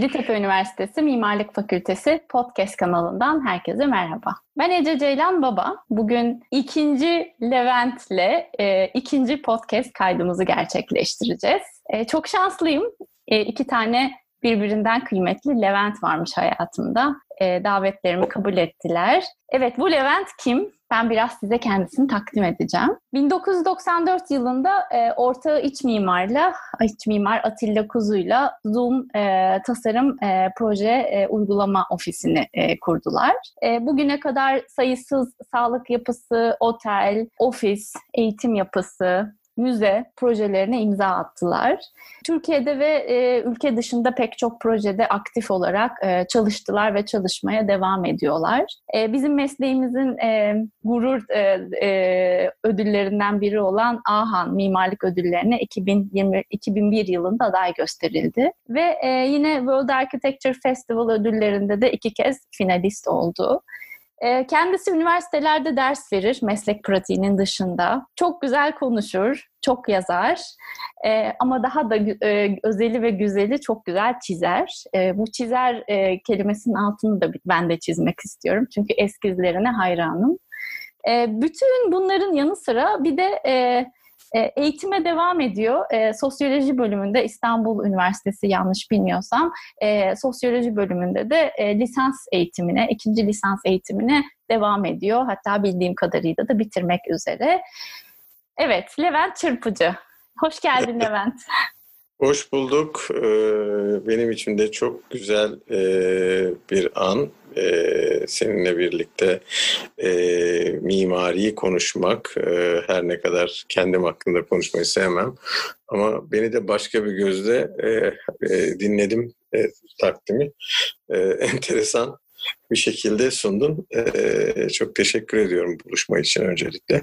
Yeditepe Üniversitesi Mimarlık Fakültesi podcast kanalından herkese merhaba. Ben Ece Ceylan Baba. Bugün ikinci Levent'le e, ikinci podcast kaydımızı gerçekleştireceğiz. E, çok şanslıyım. E, iki tane birbirinden kıymetli Levent varmış hayatımda. E, davetlerimi kabul ettiler. Evet bu Levent kim? Ben biraz size kendisini takdim edeceğim. 1994 yılında e, ortağı iç mimarla, iç mimar Atilla Kuzu'yla Zoom e, tasarım e, proje e, uygulama ofisini e, kurdular. E, bugüne kadar sayısız sağlık yapısı, otel, ofis, eğitim yapısı, müze projelerine imza attılar. Türkiye'de ve e, ülke dışında pek çok projede aktif olarak e, çalıştılar ve çalışmaya devam ediyorlar. E, bizim mesleğimizin e, gurur e, e, ödüllerinden biri olan AHAN Mimarlık Ödülleri'ne 2020 2001 yılında aday gösterildi ve e, yine World Architecture Festival ödüllerinde de iki kez finalist oldu. Ee, kendisi üniversitelerde ders verir meslek pratiğinin dışında. Çok güzel konuşur, çok yazar ee, ama daha da e, özeli ve güzeli çok güzel çizer. Ee, bu çizer e, kelimesinin altını da ben de çizmek istiyorum çünkü eskizlerine hayranım. Bütün bunların yanı sıra bir de e, e, eğitime devam ediyor. E, sosyoloji bölümünde İstanbul Üniversitesi yanlış bilmiyorsam e, sosyoloji bölümünde de e, lisans eğitimine, ikinci lisans eğitimine devam ediyor. Hatta bildiğim kadarıyla da bitirmek üzere. Evet, Levent Çırpıcı. Hoş geldin Levent. Hoş bulduk. Benim için de çok güzel bir an seninle birlikte mimariyi konuşmak. Her ne kadar kendim hakkında konuşmayı sevmem. Ama beni de başka bir gözle dinledim takdimi. Enteresan bir şekilde sundun. Çok teşekkür ediyorum buluşma için öncelikle.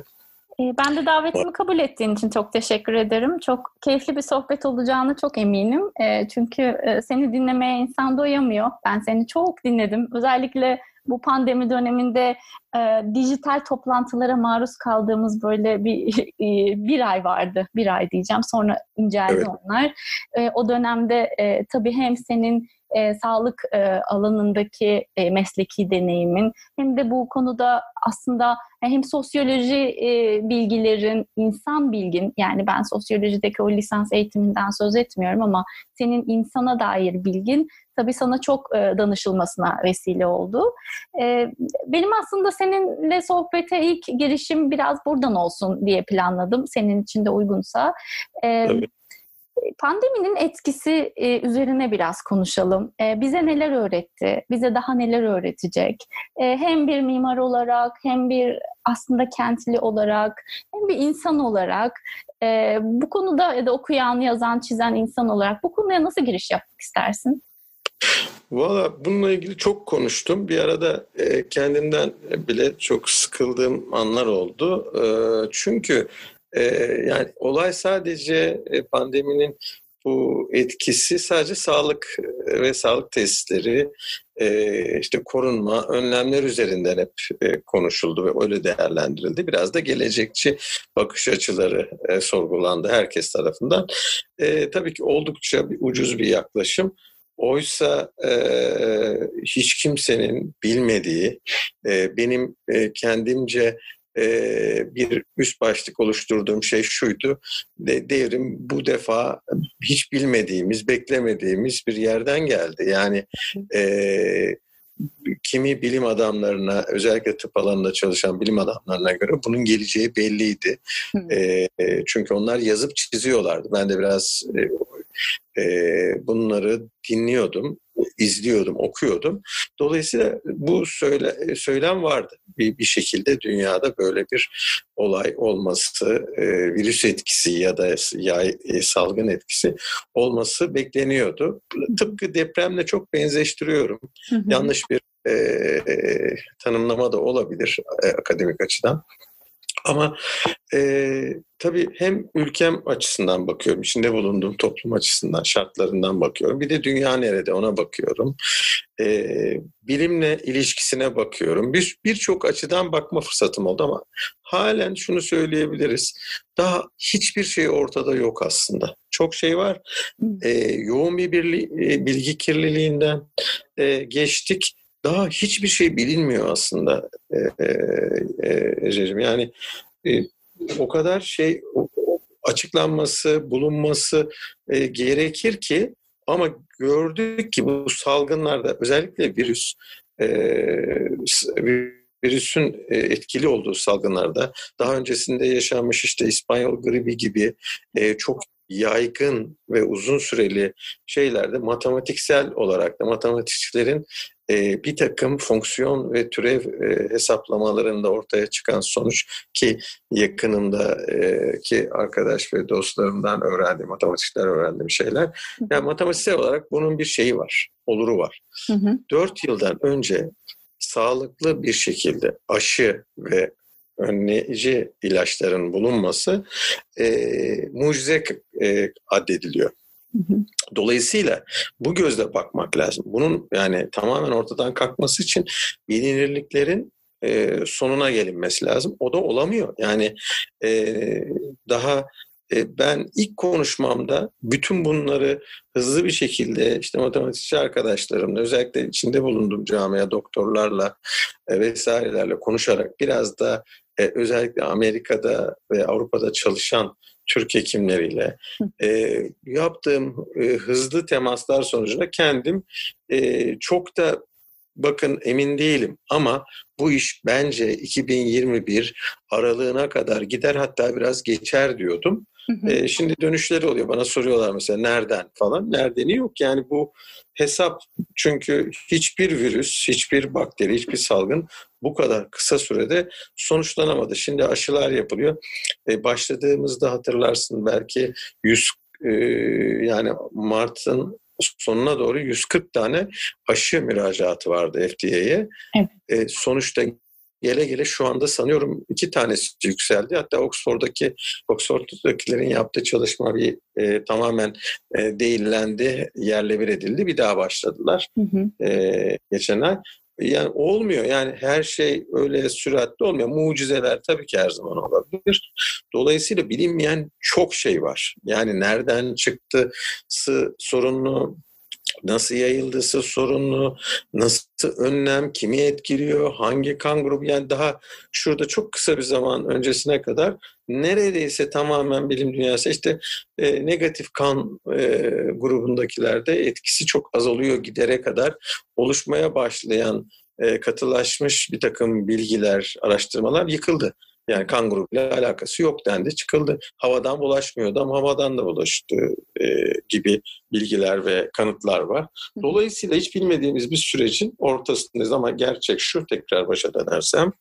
Ee, ben de davetimi kabul ettiğin için çok teşekkür ederim. Çok keyifli bir sohbet olacağını çok eminim. Ee, çünkü e, seni dinlemeye insan doyamıyor. Ben seni çok dinledim. Özellikle bu pandemi döneminde e, dijital toplantılara maruz kaldığımız böyle bir e, bir ay vardı. Bir ay diyeceğim. Sonra inceldi evet. onlar. E, o dönemde e, tabii hem senin e, sağlık e, alanındaki e, mesleki deneyimin hem de bu konuda aslında hem sosyoloji e, bilgilerin, insan bilgin yani ben sosyolojideki o lisans eğitiminden söz etmiyorum ama senin insana dair bilgin tabii sana çok e, danışılmasına vesile oldu. E, benim aslında seninle sohbete ilk girişim biraz buradan olsun diye planladım. Senin için de uygunsa. E, Tabii. Pandeminin etkisi e, üzerine biraz konuşalım. E, bize neler öğretti? Bize daha neler öğretecek? E, hem bir mimar olarak, hem bir aslında kentli olarak, hem bir insan olarak bu konuda ya da okuyan, yazan, çizen insan olarak bu konuya nasıl giriş yapmak istersin? Valla bununla ilgili çok konuştum. Bir arada kendimden bile çok sıkıldığım anlar oldu. Çünkü e, yani olay sadece e, pandeminin bu etkisi sadece sağlık e, ve sağlık tesisleri e, işte korunma önlemler üzerinden hep konuşuldu ve öyle değerlendirildi. Biraz da gelecekçi bakış açıları sorgulandı herkes tarafından. Tabii ki oldukça bir ucuz bir yaklaşım. Oysa e, hiç kimsenin bilmediği, e, benim e, kendimce bir üst başlık oluşturduğum şey şuydu. De, devrim bu defa hiç bilmediğimiz, beklemediğimiz bir yerden geldi. Yani e, kimi bilim adamlarına özellikle tıp alanında çalışan bilim adamlarına göre bunun geleceği belliydi. E, çünkü onlar yazıp çiziyorlardı. Ben de biraz e, bunları dinliyordum izliyordum, okuyordum. Dolayısıyla bu söyle, söylem vardı. Bir, bir şekilde dünyada böyle bir olay olması, e, virüs etkisi ya da yay, e, salgın etkisi olması bekleniyordu. Tıpkı depremle çok benzeştiriyorum. Hı hı. Yanlış bir e, tanımlama da olabilir e, akademik açıdan. Ama e, tabii hem ülkem açısından bakıyorum, içinde bulunduğum toplum açısından, şartlarından bakıyorum. Bir de dünya nerede ona bakıyorum. E, bilimle ilişkisine bakıyorum. Bir Birçok açıdan bakma fırsatım oldu ama halen şunu söyleyebiliriz. Daha hiçbir şey ortada yok aslında. Çok şey var. E, yoğun bir birli, e, bilgi kirliliğinden e, geçtik daha hiçbir şey bilinmiyor aslında e, e, e, Yani e, o kadar şey açıklanması, bulunması gerekir ki ama gördük ki bu salgınlarda özellikle virüs virüsün etkili olduğu salgınlarda daha öncesinde yaşanmış işte İspanyol gribi gibi çok yaygın ve uzun süreli şeylerde matematiksel olarak da matematikçilerin e, bir takım fonksiyon ve türev e, hesaplamalarında ortaya çıkan sonuç ki yakınımda e, ki arkadaş ve dostlarımdan öğrendiğim, matematikçiler öğrendiğim şeyler. Yani matematiksel olarak bunun bir şeyi var, oluru var. Dört yıldan önce sağlıklı bir şekilde aşı ve önleyici ilaçların bulunması e, mucize e, addediliyor. Dolayısıyla bu gözle bakmak lazım. Bunun yani tamamen ortadan kalkması için bilinirliklerin e, sonuna gelinmesi lazım. O da olamıyor. Yani e, daha e, ben ilk konuşmamda bütün bunları hızlı bir şekilde işte matematikçi arkadaşlarımla özellikle içinde bulunduğum camia doktorlarla e, vesairelerle konuşarak biraz da e, özellikle Amerika'da ve Avrupa'da çalışan Türk hekimleriyle e, yaptığım e, hızlı temaslar sonucunda kendim e, çok da bakın emin değilim ama bu iş bence 2021 aralığına kadar gider hatta biraz geçer diyordum. E, şimdi dönüşleri oluyor. Bana soruyorlar mesela nereden falan. Nerdeni yok. Yani bu hesap çünkü hiçbir virüs, hiçbir bakteri, hiçbir salgın bu kadar kısa sürede sonuçlanamadı. Şimdi aşılar yapılıyor. E, başladığımızda hatırlarsın belki 100 e, yani Mart'ın sonuna doğru 140 tane aşı müracaatı vardı FDA'ye. Evet. E, sonuçta gele gele şu anda sanıyorum iki tanesi yükseldi. Hatta Oxford'daki Oxford'dakilerin yaptığı çalışma bir e, tamamen e, değillendi, yerle bir edildi. Bir daha başladılar hı hı. E, geçen ay. Yani olmuyor. Yani her şey öyle süratli olmuyor. Mucizeler tabii ki her zaman olabilir. Dolayısıyla bilinmeyen çok şey var. Yani nereden çıktısı sorunlu, nasıl yayıldısı sorunlu, nasıl önlem, kimi etkiliyor, hangi kan grubu yani daha şurada çok kısa bir zaman öncesine kadar neredeyse tamamen bilim dünyası işte e, negatif kan e, grubundakilerde etkisi çok azalıyor gidere kadar oluşmaya başlayan e, katılaşmış bir takım bilgiler, araştırmalar yıkıldı. Yani kan grubuyla alakası yok dendi, çıkıldı. Havadan bulaşmıyordu ama havadan da bulaştı e, gibi bilgiler ve kanıtlar var. Dolayısıyla hiç bilmediğimiz bir sürecin ortasındayız ama gerçek şu tekrar başa dönersem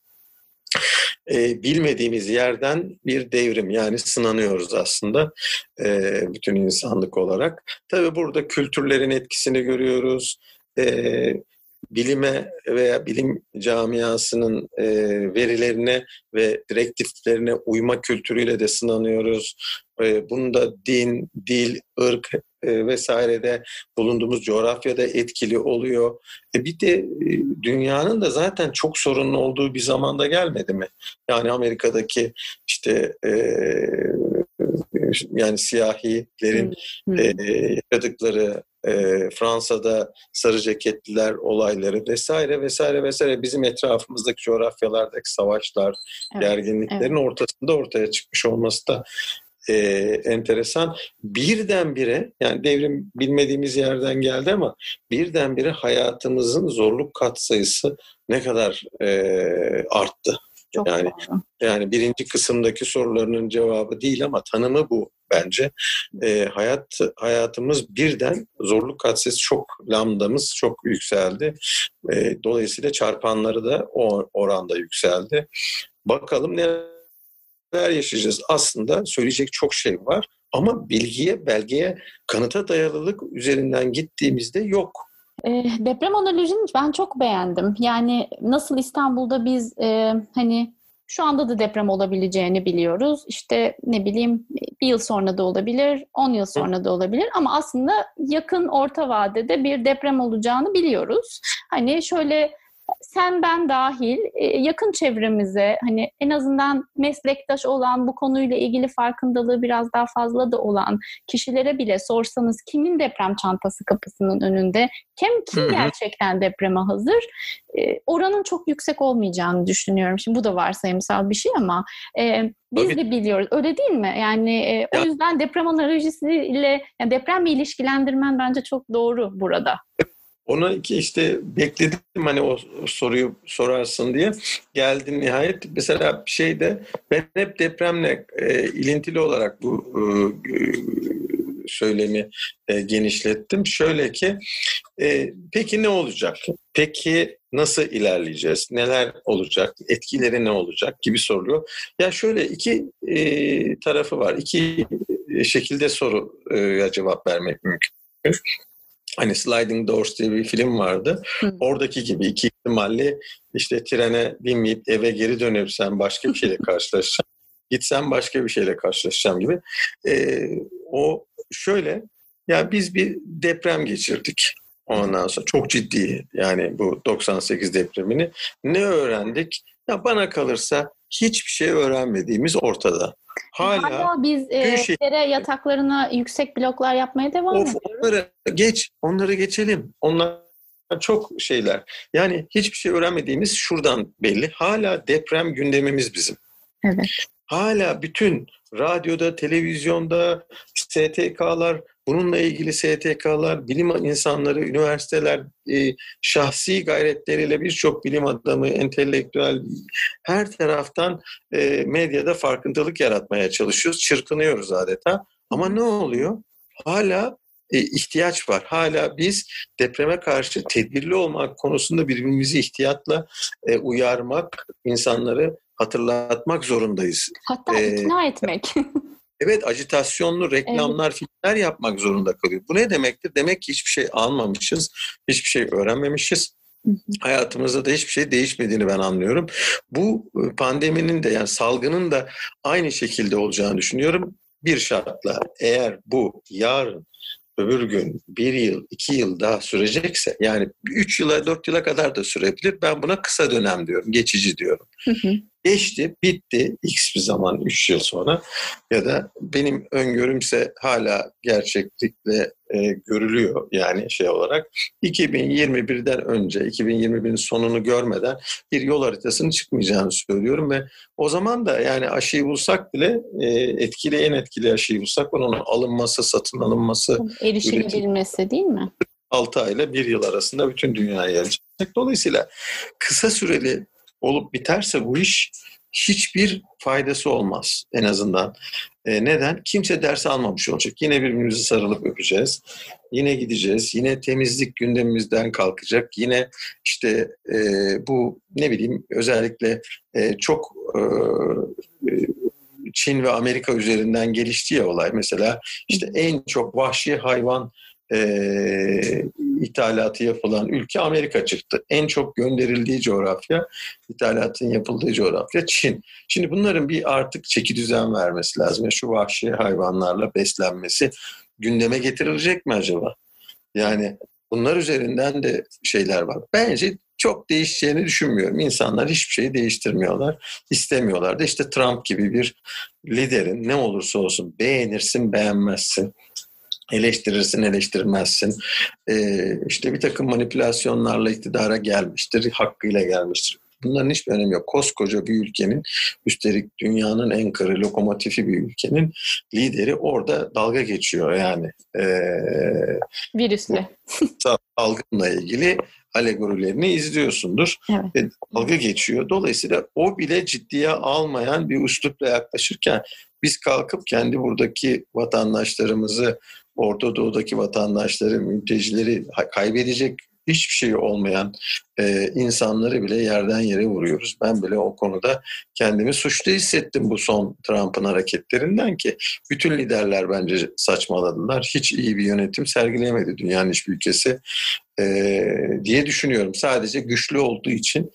e, bilmediğimiz yerden bir devrim yani sınanıyoruz aslında e, bütün insanlık olarak. Tabii burada kültürlerin etkisini görüyoruz. E, bilime veya bilim camiasının e, verilerine ve direktiflerine uyma kültürüyle de sınanıyoruz. E, bunda din, dil, ırk e, vesairede bulunduğumuz coğrafyada etkili oluyor. E, bir de e, dünyanın da zaten çok sorunlu olduğu bir zamanda gelmedi mi? Yani Amerika'daki işte e, yani siyahilerin hmm. e, yaşadıkları e, Fransa'da sarı ceketliler olayları vesaire vesaire vesaire bizim etrafımızdaki coğrafyalardaki savaşlar, evet, gerginliklerin evet. ortasında ortaya çıkmış olması da e, enteresan. Birdenbire yani devrim bilmediğimiz yerden geldi ama birdenbire hayatımızın zorluk katsayısı ne kadar e, arttı. Çok yani doğru. yani birinci kısımdaki sorularının cevabı değil ama tanımı bu bence. E, hayat hayatımız birden zorluk katsayısı çok lambdamız çok yükseldi. E, dolayısıyla çarpanları da o oranda yükseldi. Bakalım neler yaşayacağız. Aslında söyleyecek çok şey var ama bilgiye, belgeye, kanıta dayalılık üzerinden gittiğimizde yok. E, deprem analojini ben çok beğendim. Yani nasıl İstanbul'da biz e, hani şu anda da deprem olabileceğini biliyoruz. İşte ne bileyim bir yıl sonra da olabilir, 10 yıl sonra da olabilir ama aslında yakın orta vadede bir deprem olacağını biliyoruz. Hani şöyle sen ben dahil e, yakın çevremize hani en azından meslektaş olan bu konuyla ilgili farkındalığı biraz daha fazla da olan kişilere bile sorsanız kimin deprem çantası kapısının önünde kim kim gerçekten depreme hazır e, oranın çok yüksek olmayacağını düşünüyorum. Şimdi bu da varsayımsal bir şey ama e, biz Tabii. de biliyoruz. Öyle değil mi? Yani e, o yüzden deprem analojisiyle yani depremle ilişkilendirmen bence çok doğru burada. Ona ki işte bekledim hani o soruyu sorarsın diye. Geldin nihayet. Mesela şeyde ben hep depremle e, ilintili olarak bu e, söylemi e, genişlettim. Şöyle ki e, peki ne olacak? Peki nasıl ilerleyeceğiz? Neler olacak? Etkileri ne olacak? gibi soruluyor. Ya şöyle iki e, tarafı var. İki şekilde soruya cevap vermek mümkün. Hani Sliding Doors diye bir film vardı. Hı. Oradaki gibi iki ihtimalle işte trene binmeyip eve geri dönebilsem başka bir şeyle karşılaşacağım. Gitsem başka bir şeyle karşılaşacağım gibi. Ee, o şöyle ya biz bir deprem geçirdik. Ondan sonra çok ciddi yani bu 98 depremini. Ne öğrendik? Ya bana kalırsa hiçbir şey öğrenmediğimiz ortada. Hala, Hala biz e, şey... yataklarına yüksek bloklar yapmaya devam of, ediyoruz. Onları geç, onları geçelim. Onlar çok şeyler. Yani hiçbir şey öğrenmediğimiz şuradan belli. Hala deprem gündemimiz bizim. Evet. Hala bütün radyoda, televizyonda, STK'lar, bununla ilgili STK'lar, bilim insanları, üniversiteler e, şahsi gayretleriyle birçok bilim adamı, entelektüel her taraftan e, medyada farkındalık yaratmaya çalışıyoruz. Çırpınıyoruz adeta. Ama ne oluyor? Hala e, ihtiyaç var. Hala biz depreme karşı tedbirli olmak konusunda birbirimizi ihtiyatla e, uyarmak, insanları hatırlatmak zorundayız. Hatta ee, ikna etmek. evet acitasyonlu reklamlar, evet. filmler yapmak zorunda kalıyor. Bu ne demektir? Demek ki hiçbir şey almamışız, hiçbir şey öğrenmemişiz. Hayatımızda da hiçbir şey değişmediğini ben anlıyorum. Bu e, pandeminin de yani salgının da aynı şekilde olacağını düşünüyorum. Bir şartla eğer bu yarın öbür gün bir yıl, iki yıl daha sürecekse yani üç yıla, dört yıla kadar da sürebilir. Ben buna kısa dönem diyorum, geçici diyorum. Hı hı. Geçti, bitti x bir zaman 3 yıl sonra ya da benim öngörümse hala gerçeklikle e, görülüyor yani şey olarak 2021'den önce 2021'in sonunu görmeden bir yol haritasının çıkmayacağını söylüyorum ve o zaman da yani aşıyı bulsak bile e, etkili en etkili aşıyı bulsak onun alınması, satın alınması, erişilebilmesi değil mi? 6 ay ile 1 yıl arasında bütün dünyaya gelecek. Dolayısıyla kısa süreli olup biterse bu iş hiçbir faydası olmaz en azından. E, neden? Kimse ders almamış olacak. Yine birbirimizi sarılıp öpeceğiz. Yine gideceğiz. Yine temizlik gündemimizden kalkacak. Yine işte e, bu ne bileyim özellikle e, çok e, e Çin ve Amerika üzerinden gelişti ya olay. Mesela işte en çok vahşi hayvan e, ithalatı yapılan ülke Amerika çıktı. En çok gönderildiği coğrafya, ithalatın yapıldığı coğrafya Çin. Şimdi bunların bir artık çeki düzen vermesi lazım. Şu vahşi hayvanlarla beslenmesi gündeme getirilecek mi acaba? Yani bunlar üzerinden de şeyler var. Bence çok değişeceğini düşünmüyorum. İnsanlar hiçbir şeyi değiştirmiyorlar. istemiyorlar da işte Trump gibi bir liderin ne olursa olsun beğenirsin beğenmezsin eleştirirsin, eleştirmezsin. Ee, işte bir takım manipülasyonlarla iktidara gelmiştir, hakkıyla gelmiştir. Bunların hiçbir önemi yok. Koskoca bir ülkenin, üstelik dünyanın en kırı lokomotifi bir ülkenin lideri orada dalga geçiyor yani. Ee, Virüsle. Salgınla ilgili alegorilerini izliyorsundur. Evet. Ve dalga geçiyor. Dolayısıyla o bile ciddiye almayan bir üslupla yaklaşırken biz kalkıp kendi buradaki vatandaşlarımızı Orta Doğu'daki vatandaşları, mültecileri kaybedecek hiçbir şey olmayan e, insanları bile yerden yere vuruyoruz. Ben bile o konuda kendimi suçlu hissettim bu son Trump'ın hareketlerinden ki bütün liderler bence saçmaladılar. Hiç iyi bir yönetim sergileyemedi dünyanın hiçbir ülkesi e, diye düşünüyorum. Sadece güçlü olduğu için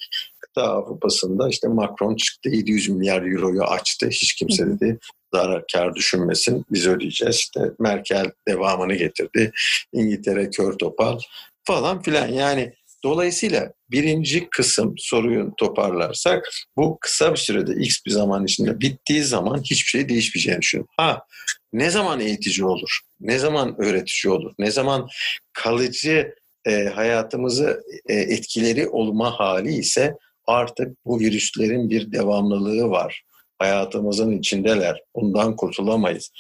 kıta Avrupa'sında işte Macron çıktı 700 milyar euroyu açtı. Hiç kimse dedi zarar kar düşünmesin biz ödeyeceğiz. İşte Merkel devamını getirdi. İngiltere kör topal falan filan yani Dolayısıyla birinci kısım soruyu toparlarsak bu kısa bir sürede x bir zaman içinde bittiği zaman hiçbir şey değişmeyeceğini düşünüyorum. Ha ne zaman eğitici olur? Ne zaman öğretici olur? Ne zaman kalıcı e, hayatımızı e, etkileri olma hali ise artık bu virüslerin bir devamlılığı var. Hayatımızın içindeler. Bundan kurtulamayız.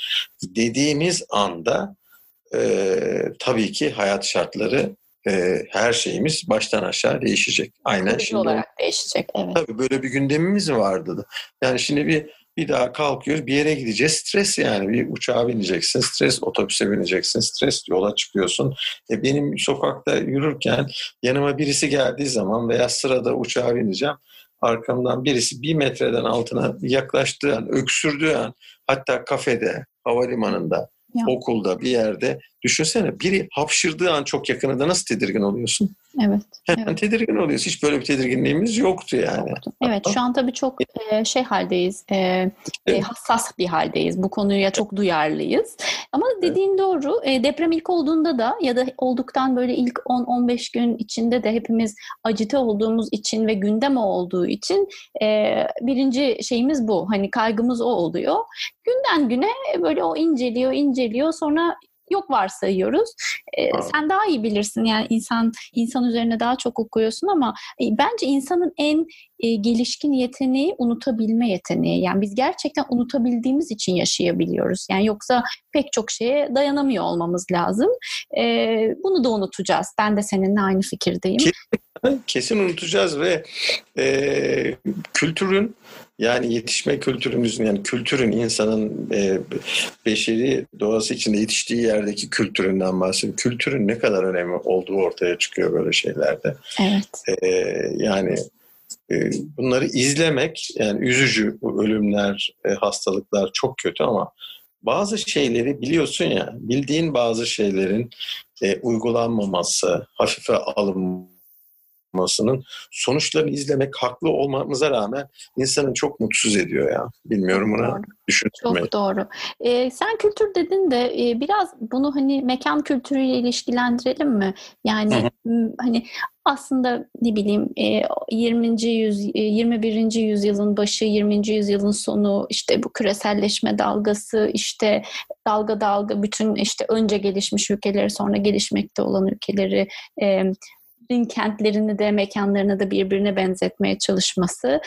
Dediğimiz anda e, tabii ki hayat şartları e, her şeyimiz baştan aşağı değişecek. Aynen Kalıcı şimdi olarak değişecek. Evet. Tabii böyle bir gündemimiz vardı. Yani şimdi bir bir daha kalkıyoruz bir yere gideceğiz stres yani bir uçağa bineceksin stres otobüse bineceksin stres yola çıkıyorsun. E benim sokakta yürürken yanıma birisi geldiği zaman veya sırada uçağa bineceğim arkamdan birisi bir metreden altına yaklaştığı an öksürdüğü an hatta kafede havalimanında ya. okulda bir yerde düşünsene biri hapşırdığı an çok yakınında nasıl tedirgin oluyorsun? Evet. Hemen evet. tedirgin oluyoruz. Hiç böyle bir tedirginliğimiz yoktu yani. Yoktu. Evet şu an tabii çok e, şey haldeyiz. E evet. hassas bir haldeyiz. Bu konuya çok duyarlıyız. Ama dediğin evet. doğru. E, deprem ilk olduğunda da ya da olduktan böyle ilk 10-15 gün içinde de hepimiz acite olduğumuz için ve gündem olduğu için e, birinci şeyimiz bu. Hani kaygımız o oluyor. Günden güne böyle o inceliyor, inceliyor. Sonra yok varsayıyoruz. E, sen daha iyi bilirsin yani insan insan üzerine daha çok okuyorsun ama e, bence insanın en e, gelişkin yeteneği unutabilme yeteneği. Yani biz gerçekten unutabildiğimiz için yaşayabiliyoruz. Yani yoksa pek çok şeye dayanamıyor olmamız lazım. E, bunu da unutacağız. Ben de seninle aynı fikirdeyim. Kesin unutacağız ve e, kültürün yani yetişme kültürümüzün yani kültürün insanın e, beşeri doğası içinde yetiştiği yerdeki kültüründen bahsediyorum. Kültürün ne kadar önemli olduğu ortaya çıkıyor böyle şeylerde. Evet. E, yani e, bunları izlemek yani üzücü bu ölümler, e, hastalıklar çok kötü ama bazı şeyleri biliyorsun ya bildiğin bazı şeylerin e, uygulanmaması, hafife alınması yapmasının sonuçlarını izlemek haklı olmamıza rağmen insanın çok mutsuz ediyor ya. Bilmiyorum buna düşünmeyi. Çok doğru. Ee, sen kültür dedin de e, biraz bunu hani mekan kültürüyle ilişkilendirelim mi? Yani Hı-hı. hani aslında ne bileyim 20. yüz 21. yüzyılın başı 20. yüzyılın sonu işte bu küreselleşme dalgası işte dalga dalga bütün işte önce gelişmiş ülkeleri sonra gelişmekte olan ülkeleri kentlerini de mekanlarını da birbirine benzetmeye çalışması.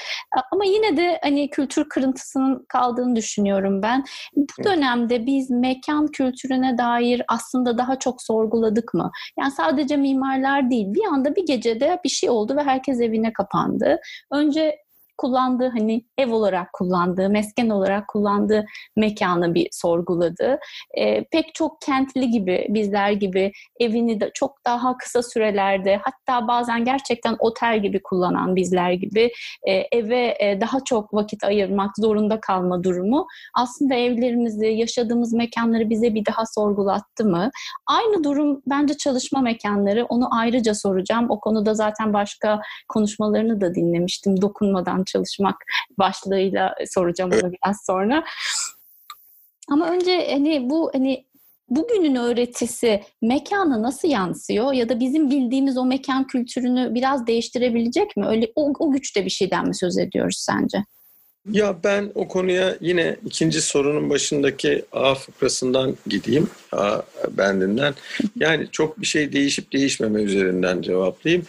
Ama yine de hani kültür kırıntısının kaldığını düşünüyorum ben. Bu dönemde biz mekan kültürüne dair aslında daha çok sorguladık mı? Yani sadece mimarlar değil. Bir anda bir gecede bir şey oldu ve herkes evine kapandı. Önce kullandığı hani ev olarak kullandığı, mesken olarak kullandığı mekanı bir sorguladı. E, pek çok kentli gibi, bizler gibi evini de çok daha kısa sürelerde hatta bazen gerçekten otel gibi kullanan bizler gibi e, eve e, daha çok vakit ayırmak zorunda kalma durumu aslında evlerimizi, yaşadığımız mekanları bize bir daha sorgulattı mı? Aynı durum bence çalışma mekanları. Onu ayrıca soracağım. O konuda zaten başka konuşmalarını da dinlemiştim dokunmadan çalışmak başlığıyla soracağım onu biraz sonra. Ama önce hani bu hani bugünün öğretisi mekana nasıl yansıyor ya da bizim bildiğimiz o mekan kültürünü biraz değiştirebilecek mi? Öyle o, o güçte bir şeyden mi söz ediyoruz sence? Ya ben o konuya yine ikinci sorunun başındaki A fıkrasından gideyim, A bendinden. Yani çok bir şey değişip değişmeme üzerinden cevaplayayım.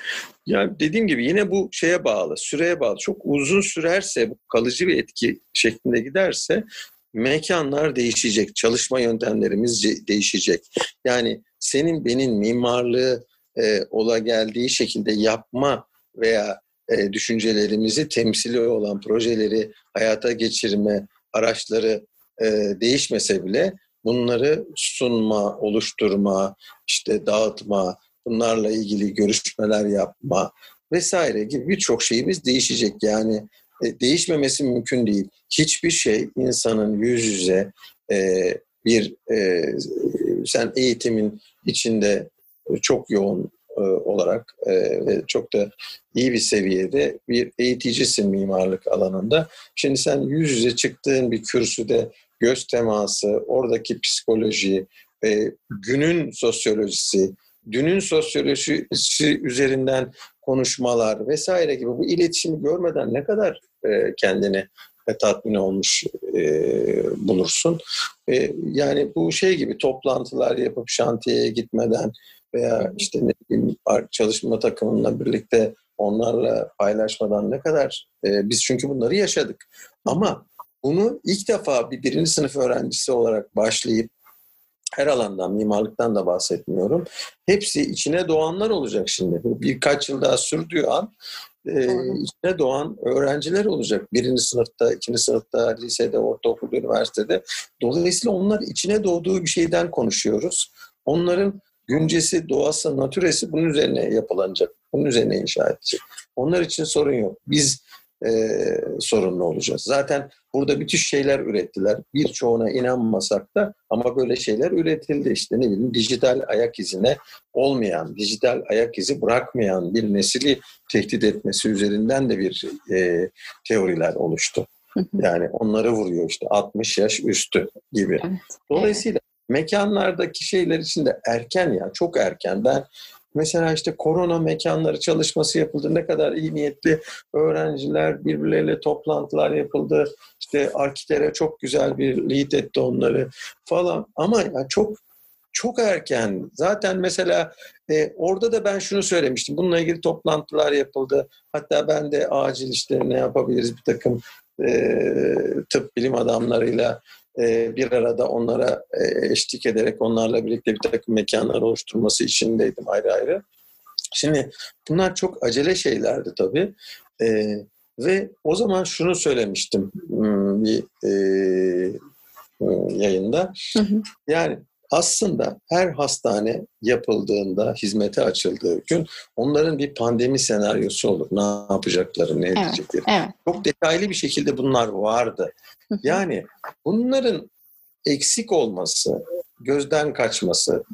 Ya dediğim gibi yine bu şeye bağlı, süreye bağlı. Çok uzun sürerse, bu kalıcı bir etki şeklinde giderse mekanlar değişecek, çalışma yöntemlerimiz değişecek. Yani senin benim mimarlığı e, ola geldiği şekilde yapma veya e, düşüncelerimizi temsili olan projeleri hayata geçirme araçları e, değişmese bile bunları sunma, oluşturma, işte dağıtma, bunlarla ilgili görüşmeler yapma vesaire gibi birçok şeyimiz değişecek. Yani e, değişmemesi mümkün değil. Hiçbir şey insanın yüz yüze e, bir e, sen eğitimin içinde çok yoğun e, olarak e, ve çok da iyi bir seviyede bir eğiticisin mimarlık alanında. Şimdi sen yüz yüze çıktığın bir kürsüde göz teması, oradaki psikoloji, e, günün sosyolojisi, dünün sosyolojisi üzerinden konuşmalar vesaire gibi bu iletişimi görmeden ne kadar e, kendini ve tatmin olmuş e, bulursun. E, yani bu şey gibi toplantılar yapıp şantiyeye gitmeden veya işte ne bileyim çalışma takımıyla birlikte onlarla paylaşmadan ne kadar e, biz çünkü bunları yaşadık. Ama bunu ilk defa bir birinci sınıf öğrencisi olarak başlayıp her alandan, mimarlıktan da bahsetmiyorum. Hepsi içine doğanlar olacak şimdi. Birkaç yıl daha sürdüğü an e, içine doğan öğrenciler olacak. Birinci sınıfta, ikinci sınıfta, lisede, ortaokulda, üniversitede. Dolayısıyla onlar içine doğduğu bir şeyden konuşuyoruz. Onların güncesi, doğası, natüresi bunun üzerine yapılanacak. Bunun üzerine inşa edecek. Onlar için sorun yok. Biz e, sorunlu olacağız. Zaten burada müthiş şeyler ürettiler. Birçoğuna inanmasak da ama böyle şeyler üretildi. İşte ne bileyim dijital ayak izine olmayan, dijital ayak izi bırakmayan bir nesili tehdit etmesi üzerinden de bir e, teoriler oluştu. Yani onları vuruyor işte 60 yaş üstü gibi. Dolayısıyla mekanlardaki şeyler için de erken ya çok erken. Ben Mesela işte korona mekanları çalışması yapıldı. Ne kadar iyi niyetli öğrenciler birbirleriyle toplantılar yapıldı. İşte Arkitere çok güzel bir lead etti onları falan. Ama yani çok çok erken. Zaten mesela e, orada da ben şunu söylemiştim. Bununla ilgili toplantılar yapıldı. Hatta ben de acil işte ne yapabiliriz bir takım e, tıp bilim adamlarıyla e, bir arada onlara e, eşlik ederek onlarla birlikte bir takım mekanlar oluşturması içindeydim ayrı ayrı. Şimdi bunlar çok acele şeylerdi tabii. E, ve o zaman şunu söylemiştim hmm, bir e, hmm, yayında. Hı hı. Yani aslında her hastane yapıldığında, hizmete açıldığı gün onların bir pandemi senaryosu olur. Ne yapacakları, ne edecekleri. Evet, evet. Çok detaylı bir şekilde bunlar vardı. Yani bunların eksik olması, gözden kaçması,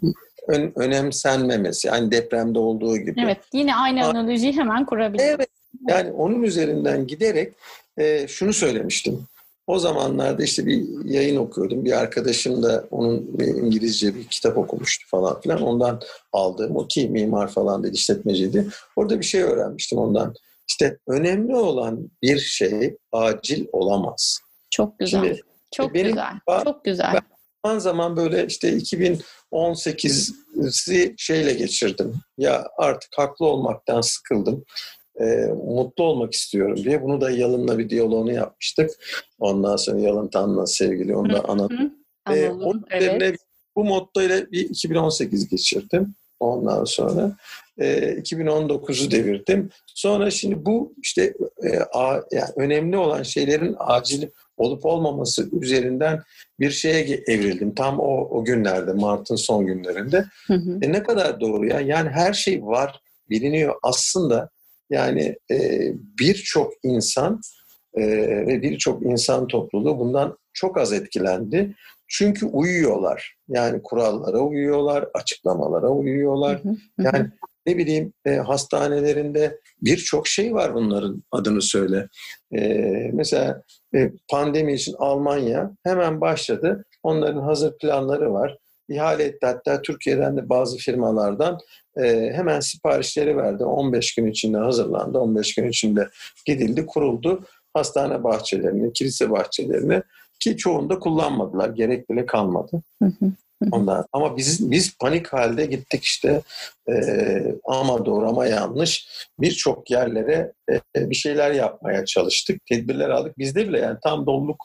ön, önemsenmemesi, yani depremde olduğu gibi. Evet, yine aynı analojiyi hemen kurabiliriz. Evet, yani onun üzerinden giderek e, şunu söylemiştim. O zamanlarda işte bir yayın okuyordum. Bir arkadaşım da onun İngilizce bir kitap okumuştu falan filan. Ondan aldığım o ki mimar falan dedi, işletmeciydi. Orada bir şey öğrenmiştim ondan. İşte önemli olan bir şey acil olamaz. Çok güzel. Şimdi, çok benim, güzel. Çok güzel. Ben zaman zaman böyle işte 2018'i şeyle geçirdim. Ya artık haklı olmaktan sıkıldım e, mutlu olmak istiyorum diye. Bunu da Yalın'la bir diyaloğunu yapmıştık. Ondan sonra Yalın Tan'la sevgili onu da anladım. E, onun evet. bu motto ile bir 2018 geçirdim. Ondan sonra e, 2019'u devirdim. Sonra şimdi bu işte e, a, yani önemli olan şeylerin acil olup olmaması üzerinden bir şeye evrildim. Tam o, o günlerde, Mart'ın son günlerinde. Hı hı. E ne kadar doğru ya. Yani her şey var, biliniyor. Aslında yani e, birçok insan e, ve birçok insan topluluğu bundan çok az etkilendi. Çünkü uyuyorlar. Yani kurallara uyuyorlar, açıklamalara uyuyorlar. Yani ne bileyim e, hastanelerinde birçok şey var bunların adını söyle. E, mesela e, pandemi için Almanya hemen başladı. Onların hazır planları var. İhale etti hatta Türkiye'den de bazı firmalardan e, hemen siparişleri verdi. 15 gün içinde hazırlandı. 15 gün içinde gidildi, kuruldu. Hastane bahçelerini, kilise bahçelerini ki çoğunda kullanmadılar. Gerek bile kalmadı. Ondan. Ama biz biz panik halde gittik işte e, ama doğru ama yanlış birçok yerlere e, bir şeyler yapmaya çalıştık. Tedbirler aldık. Bizde bile yani tam doluluk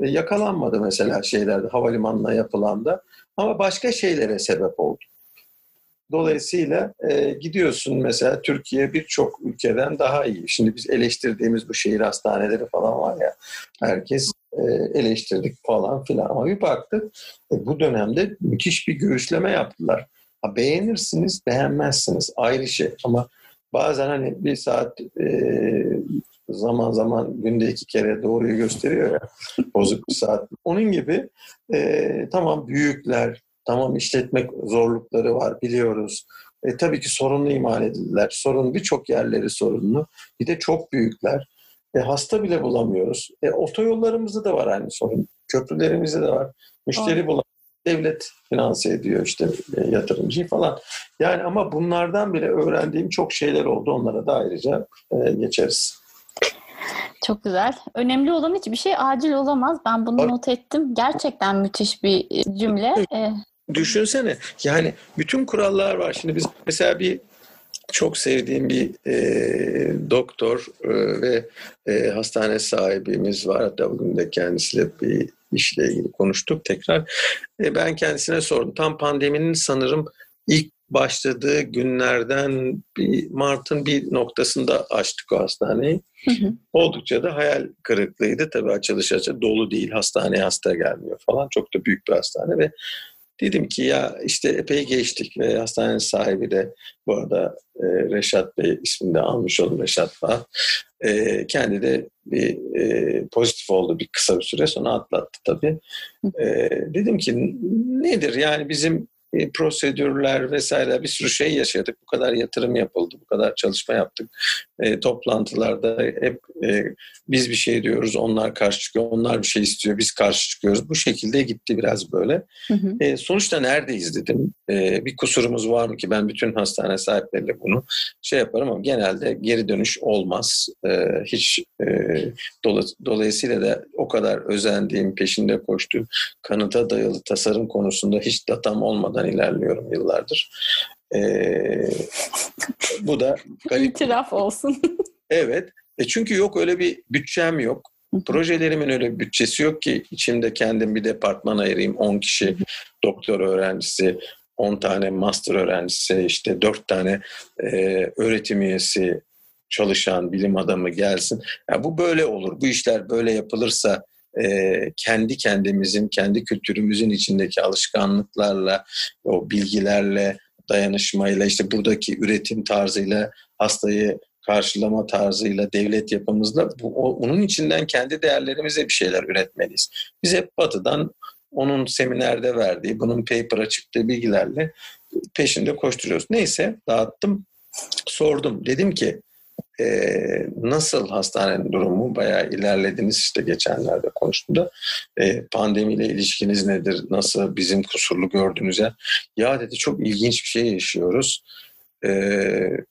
yakalanmadı mesela şeylerde havalimanına yapılanda ama başka şeylere sebep oldu. Dolayısıyla e, gidiyorsun mesela Türkiye birçok ülkeden daha iyi. Şimdi biz eleştirdiğimiz bu şehir hastaneleri falan var ya herkes e, eleştirdik falan filan ama bir baktık e, bu dönemde müthiş bir göğüsleme yaptılar. Ha, beğenirsiniz beğenmezsiniz ayrı şey ama bazen hani bir saat e, zaman zaman günde iki kere doğruyu gösteriyor ya bozuk bir saat. Onun gibi e, tamam büyükler Tamam işletmek zorlukları var biliyoruz. e, tabii ki sorunlu imal edildiler. Sorun birçok yerleri sorunlu. Bir de çok büyükler. E, hasta bile bulamıyoruz. E, otoyollarımızda da var aynı sorun. Köprülerimizde de var. Müşteri bulamıyoruz. Devlet finanse ediyor işte e, yatırımcıyı falan. Yani ama bunlardan bile öğrendiğim çok şeyler oldu. Onlara da ayrıca e, geçeriz. Çok güzel. Önemli olan hiçbir şey acil olamaz. Ben bunu Bak, not ettim. Gerçekten müthiş bir e, cümle. Ee, Düşünsene yani bütün kurallar var. Şimdi biz mesela bir çok sevdiğim bir e, doktor e, ve e, hastane sahibimiz var. Hatta bugün de kendisiyle bir işle ilgili konuştuk tekrar. E, ben kendisine sordum. Tam pandeminin sanırım ilk başladığı günlerden bir Mart'ın bir noktasında açtık o hastaneyi. Hı hı. Oldukça da hayal kırıklığıydı. Tabii açılış açı dolu değil. Hastaneye hasta gelmiyor falan. Çok da büyük bir hastane ve dedim ki ya işte epey geçtik ve hastanenin sahibi de bu arada e, Reşat Bey ismini de almış olun Reşat Bağ. E, kendi de bir e, pozitif oldu bir kısa bir süre sonra atlattı tabii. E, dedim ki nedir yani bizim e, prosedürler vesaire bir sürü şey yaşadık. Bu kadar yatırım yapıldı, bu kadar çalışma yaptık. E, toplantılarda hep e, biz bir şey diyoruz, onlar karşı çıkıyor, onlar bir şey istiyor, biz karşı çıkıyoruz. Bu şekilde gitti biraz böyle. Hı hı. E, sonuçta neredeyiz dedim. E, bir kusurumuz var mı ki ben bütün hastane sahipleriyle bunu şey yaparım ama genelde geri dönüş olmaz. E, hiç e, dola, dolayısıyla da o kadar özendiğim, peşinde koştuğum kanıta dayalı tasarım konusunda hiç datam olmadan olmadan ilerliyorum yıllardır. Ee, bu da garip. İtiraf olsun. evet. E çünkü yok öyle bir bütçem yok. Projelerimin öyle bir bütçesi yok ki içimde kendim bir departman ayırayım. 10 kişi doktor öğrencisi, 10 tane master öğrencisi, işte 4 tane e, öğretim üyesi çalışan bilim adamı gelsin. Yani bu böyle olur. Bu işler böyle yapılırsa e, kendi kendimizin, kendi kültürümüzün içindeki alışkanlıklarla, o bilgilerle, dayanışmayla, işte buradaki üretim tarzıyla, hastayı karşılama tarzıyla, devlet yapımızla bu, o, onun içinden kendi değerlerimize bir şeyler üretmeliyiz. Biz hep batıdan onun seminerde verdiği, bunun paper'a çıktığı bilgilerle peşinde koşturuyoruz. Neyse dağıttım, sordum. Dedim ki e, nasıl hastanenin durumu? Bayağı ilerlediniz işte geçenlerde konuştuğumda. E, pandemiyle ilişkiniz nedir? Nasıl? Bizim kusurlu gördüğünüz yer ya dedi çok ilginç bir şey yaşıyoruz. E,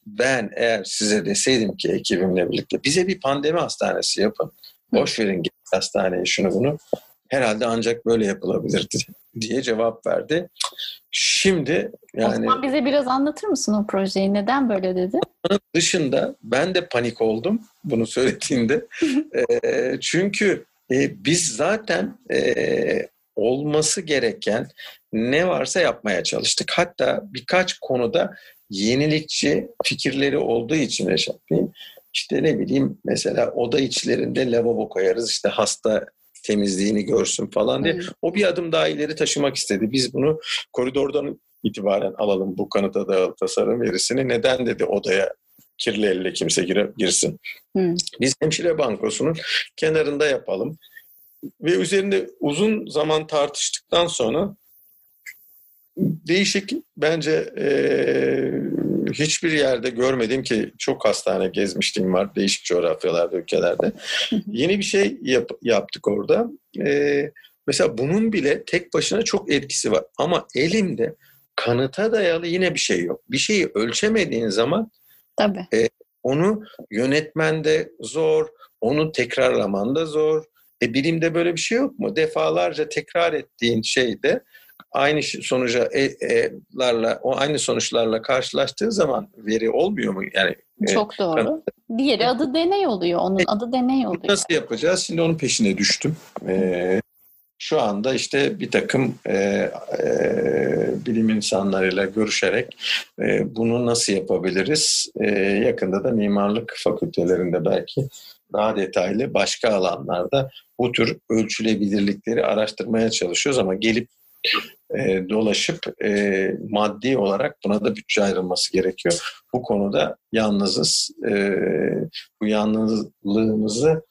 ben eğer size deseydim ki ekibimle birlikte bize bir pandemi hastanesi yapın. Boş verin hastaneyi şunu bunu herhalde ancak böyle yapılabilirdi diye cevap verdi. Şimdi yani... O zaman bize biraz anlatır mısın o projeyi? Neden böyle dedi? Dışında ben de panik oldum bunu söylediğinde. e, çünkü e, biz zaten e, olması gereken ne varsa yapmaya çalıştık. Hatta birkaç konuda yenilikçi fikirleri olduğu için Reşat Bey'in işte ne bileyim mesela oda içlerinde lavabo koyarız işte hasta temizliğini görsün falan diye. Hmm. O bir adım daha ileri taşımak istedi. Biz bunu koridordan itibaren alalım bu kanıta dayalı tasarım verisini. Neden dedi odaya kirli elle kimse gire, girsin. Hmm. Biz hemşire bankosunun kenarında yapalım. Ve üzerinde uzun zaman tartıştıktan sonra değişik bence e, hiçbir yerde görmedim ki çok hastane gezmiştim var değişik coğrafyalarda, ülkelerde. Yeni bir şey yap, yaptık orada. Ee, mesela bunun bile tek başına çok etkisi var. Ama elimde kanıta dayalı yine bir şey yok. Bir şeyi ölçemediğin zaman Tabii. E, onu yönetmen de zor, onu tekrarlaman da zor. E bilimde böyle bir şey yok mu? Defalarca tekrar ettiğin şeyde aynı sonuca e, e, larla, o aynı sonuçlarla karşılaştığı zaman veri olmuyor mu? Yani e, Çok e, doğru. Diğeri adı deney oluyor. Onun e, adı deney oluyor. Nasıl yapacağız? Şimdi onun peşine düştüm. E, şu anda işte bir takım e, e, bilim insanlarıyla görüşerek e, bunu nasıl yapabiliriz? E, yakında da mimarlık fakültelerinde belki daha detaylı başka alanlarda bu tür ölçülebilirlikleri araştırmaya çalışıyoruz ama gelip e, dolaşıp e, maddi olarak buna da bütçe ayrılması gerekiyor. Bu konuda yalnızız. E, bu yalnızlığımızı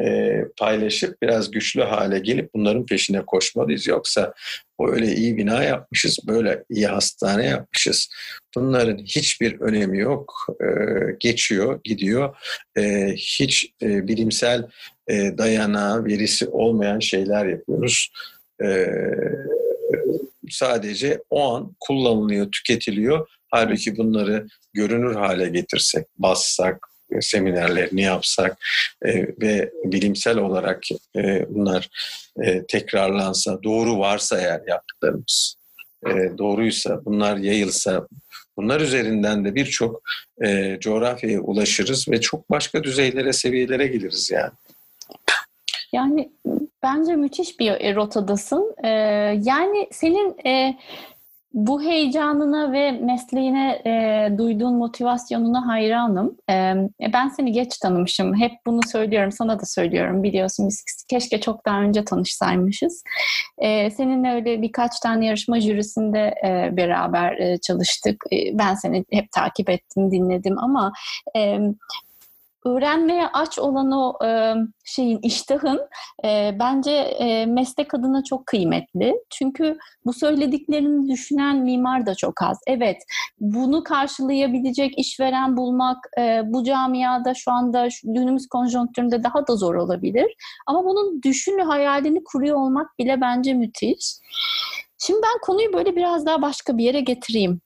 e, paylaşıp biraz güçlü hale gelip bunların peşine koşmalıyız. Yoksa o öyle iyi bina yapmışız, böyle iyi hastane yapmışız. Bunların hiçbir önemi yok. E, geçiyor, gidiyor. E, hiç e, bilimsel e, dayanağı, verisi olmayan şeyler yapıyoruz. E, sadece o an kullanılıyor, tüketiliyor. Halbuki bunları görünür hale getirsek, bassak, e, seminerlerini yapsak e, ve bilimsel olarak e, bunlar e, tekrarlansa, doğru varsa eğer yaptıklarımız, e, doğruysa, bunlar yayılsa, bunlar üzerinden de birçok e, coğrafyaya ulaşırız ve çok başka düzeylere, seviyelere geliriz yani. Yani bence müthiş bir rotadasın. Ee, yani senin e, bu heyecanına ve mesleğine e, duyduğun motivasyonuna hayranım. E, ben seni geç tanımışım. Hep bunu söylüyorum, sana da söylüyorum. Biliyorsun biz keşke çok daha önce tanışsaymışız. E, seninle öyle birkaç tane yarışma jürisinde e, beraber e, çalıştık. E, ben seni hep takip ettim, dinledim ama... E, öğrenmeye aç olan o e, şeyin iştahın e, bence e, meslek adına çok kıymetli. Çünkü bu söylediklerini düşünen mimar da çok az. Evet, bunu karşılayabilecek işveren bulmak e, bu camiada şu anda günümüz konjonktüründe daha da zor olabilir. Ama bunun düşünü hayalini kuruyor olmak bile bence müthiş. Şimdi ben konuyu böyle biraz daha başka bir yere getireyim.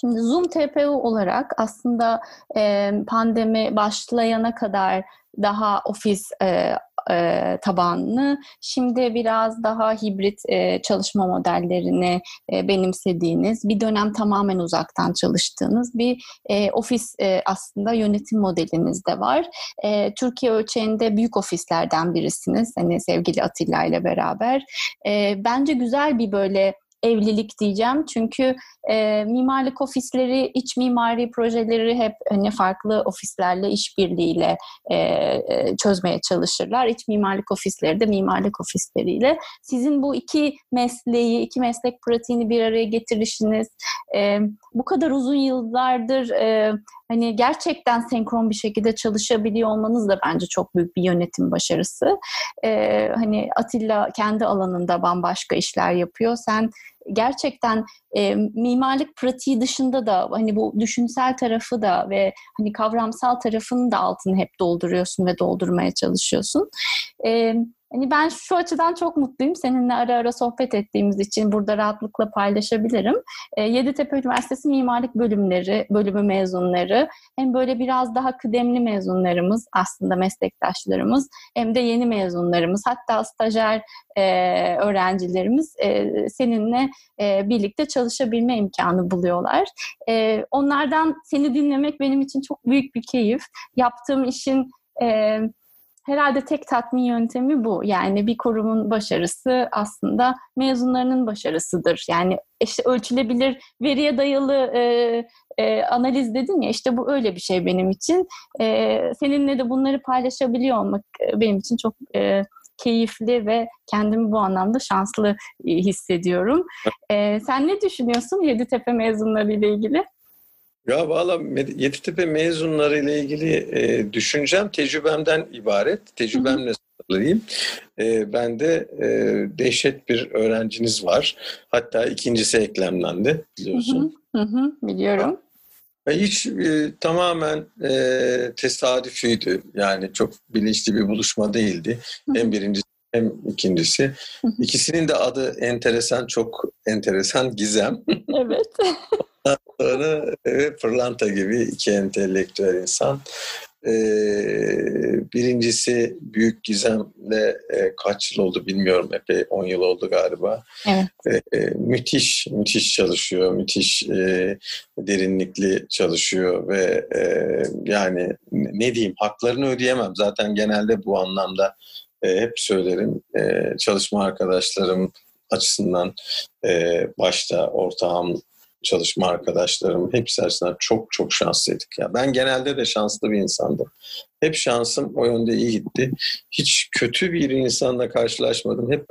Şimdi Zoom TPU olarak aslında e, pandemi başlayana kadar daha ofis e, e, tabanlı. Şimdi biraz daha hibrit e, çalışma modellerini e, benimsediğiniz, bir dönem tamamen uzaktan çalıştığınız bir e, ofis e, aslında yönetim modeliniz de var. E, Türkiye ölçeğinde büyük ofislerden birisiniz. Hani sevgili Atilla ile beraber. E, bence güzel bir böyle evlilik diyeceğim. Çünkü e, mimarlık ofisleri, iç mimari projeleri hep hani farklı ofislerle işbirliğiyle e, çözmeye çalışırlar. İç mimarlık ofisleri de mimarlık ofisleriyle. Sizin bu iki mesleği, iki meslek pratiğini bir araya getirişiniz, e, bu kadar uzun yıllardır e, hani gerçekten senkron bir şekilde çalışabiliyor olmanız da bence çok büyük bir yönetim başarısı. Ee, hani Atilla kendi alanında bambaşka işler yapıyor. Sen gerçekten e, mimarlık pratiği dışında da hani bu düşünsel tarafı da ve hani kavramsal tarafını da altını hep dolduruyorsun ve doldurmaya çalışıyorsun. E, Hani ben şu açıdan çok mutluyum. Seninle ara ara sohbet ettiğimiz için burada rahatlıkla paylaşabilirim. E, Yeditepe Üniversitesi Mimarlık Bölümleri, bölümü mezunları hem böyle biraz daha kıdemli mezunlarımız aslında meslektaşlarımız hem de yeni mezunlarımız hatta stajyer e, öğrencilerimiz e, seninle e, birlikte çalışabilme imkanı buluyorlar. E, onlardan seni dinlemek benim için çok büyük bir keyif. Yaptığım işin e, herhalde tek tatmin yöntemi bu. Yani bir kurumun başarısı aslında mezunlarının başarısıdır. Yani işte ölçülebilir veriye dayalı e, e, analiz dedin ya işte bu öyle bir şey benim için. E, seninle de bunları paylaşabiliyor olmak e, benim için çok e, keyifli ve kendimi bu anlamda şanslı e, hissediyorum. E, sen ne düşünüyorsun Yeditepe mezunları ile ilgili? Ya valla Yeditepe mezunları ile ilgili e, düşüncem tecrübemden ibaret. Tecrübemle sınırlıyım. E, ben de e, dehşet bir öğrenciniz var. Hatta ikincisi eklemlendi biliyorsun. Hı hı, hı, biliyorum. Hiç e, tamamen e, tesadüfüydü. Yani çok bilinçli bir buluşma değildi. Hem birincisi hem ikincisi. İkisinin de adı enteresan, çok enteresan Gizem. Evet. sonra evet, pırlanta gibi iki entelektüel insan. Ee, birincisi Büyük Gizem'le e, kaç yıl oldu bilmiyorum epey 10 yıl oldu galiba. Evet. Ee, müthiş müthiş çalışıyor, müthiş e, derinlikli çalışıyor ve e, yani ne diyeyim haklarını ödeyemem zaten genelde bu anlamda e, hep söylerim e, çalışma arkadaşlarım açısından e, başta ortağım çalışma arkadaşlarım hepsi açısından çok çok şanslıydık. Ya ben genelde de şanslı bir insandım. Hep şansım o yönde iyi gitti. Hiç kötü bir insanla karşılaşmadım. Hep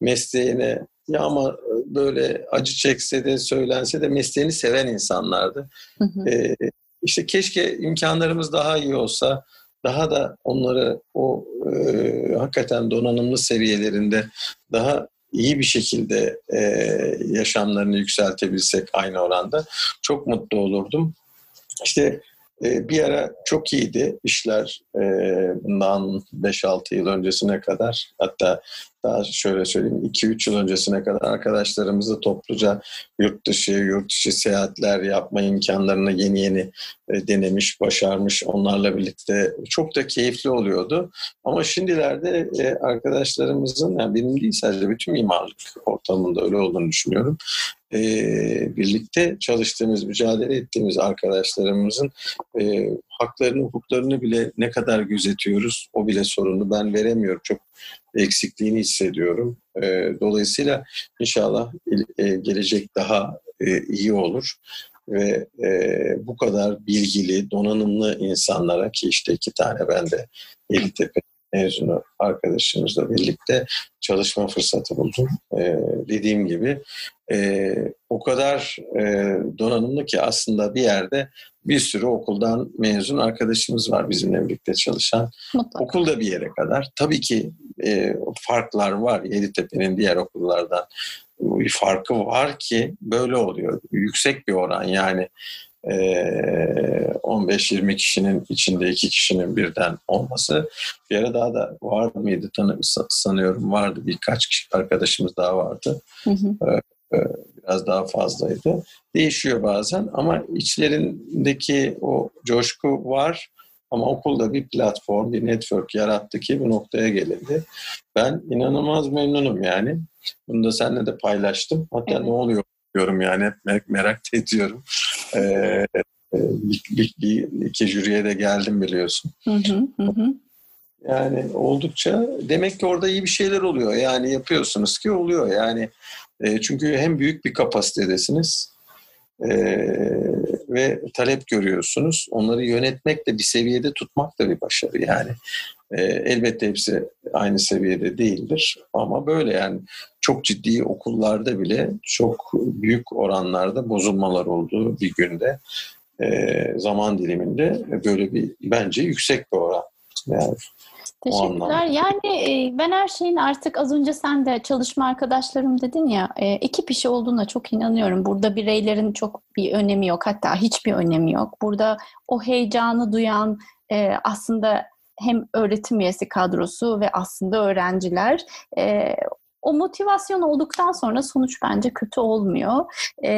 mesleğine ya ama böyle acı çekse de söylense de mesleğini seven insanlardı. Hı hı. Ee, işte keşke imkanlarımız daha iyi olsa daha da onları o e, hakikaten donanımlı seviyelerinde daha iyi bir şekilde e, yaşamlarını yükseltebilsek aynı oranda çok mutlu olurdum. İşte e, bir ara çok iyiydi işler e, bundan 5-6 yıl öncesine kadar hatta daha şöyle söyleyeyim 2-3 yıl öncesine kadar arkadaşlarımızı topluca yurt dışı, yurt dışı seyahatler yapma imkanlarını yeni yeni e, denemiş, başarmış onlarla birlikte çok da keyifli oluyordu. Ama şimdilerde e, arkadaşlarımızın yani benim değil sadece bütün mimarlık ortamında öyle olduğunu düşünüyorum e, birlikte çalıştığımız, mücadele ettiğimiz arkadaşlarımızın e, haklarını, hukuklarını bile ne kadar gözetiyoruz o bile sorunu ben veremiyorum. Çok eksikliğini hissediyorum. E, dolayısıyla inşallah e, gelecek daha e, iyi olur ve e, bu kadar bilgili, donanımlı insanlara ki işte iki tane ben de Yeditepe mezunu arkadaşımızla birlikte çalışma fırsatı buldum. Ee, dediğim gibi e, o kadar e, donanımlı ki aslında bir yerde bir sürü okuldan mezun arkadaşımız var bizimle birlikte çalışan. Mutlaka. Okulda bir yere kadar. Tabii ki e, farklar var Yeditepe'nin diğer okullardan. Bir farkı var ki böyle oluyor. Yüksek bir oran yani 15-20 kişinin içinde iki kişinin birden olması bir ara daha da var mıydı sanıyorum vardı birkaç kişi arkadaşımız daha vardı. Hı hı. Biraz daha fazlaydı. Değişiyor bazen ama içlerindeki o coşku var. Ama okulda bir platform, bir network yarattı ki bu noktaya gelindi. Ben inanılmaz memnunum yani. Bunu da seninle de paylaştım. Hatta evet. ne oluyor diyorum yani hep merak, merak ediyorum. Ee, bir, bir, bir, iki jüriye de geldim biliyorsun. Hı hı hı. Yani oldukça demek ki orada iyi bir şeyler oluyor. Yani yapıyorsunuz ki oluyor. Yani e, çünkü hem büyük bir kapasitedesiniz e, ve talep görüyorsunuz. Onları yönetmek de bir seviyede tutmak da bir başarı yani. E, elbette hepsi aynı seviyede değildir ama böyle yani çok ciddi okullarda bile çok büyük oranlarda bozulmalar olduğu bir günde e, zaman diliminde böyle bir bence yüksek bir oran. Yani Teşekkürler. Yani e, ben her şeyin artık az önce sen de çalışma arkadaşlarım dedin ya e, ekip işi olduğuna çok inanıyorum. Burada bireylerin çok bir önemi yok hatta hiçbir önemi yok. Burada o heyecanı duyan aslında hem öğretim üyesi kadrosu ve aslında öğrenciler o motivasyon olduktan sonra sonuç bence kötü olmuyor. Ee,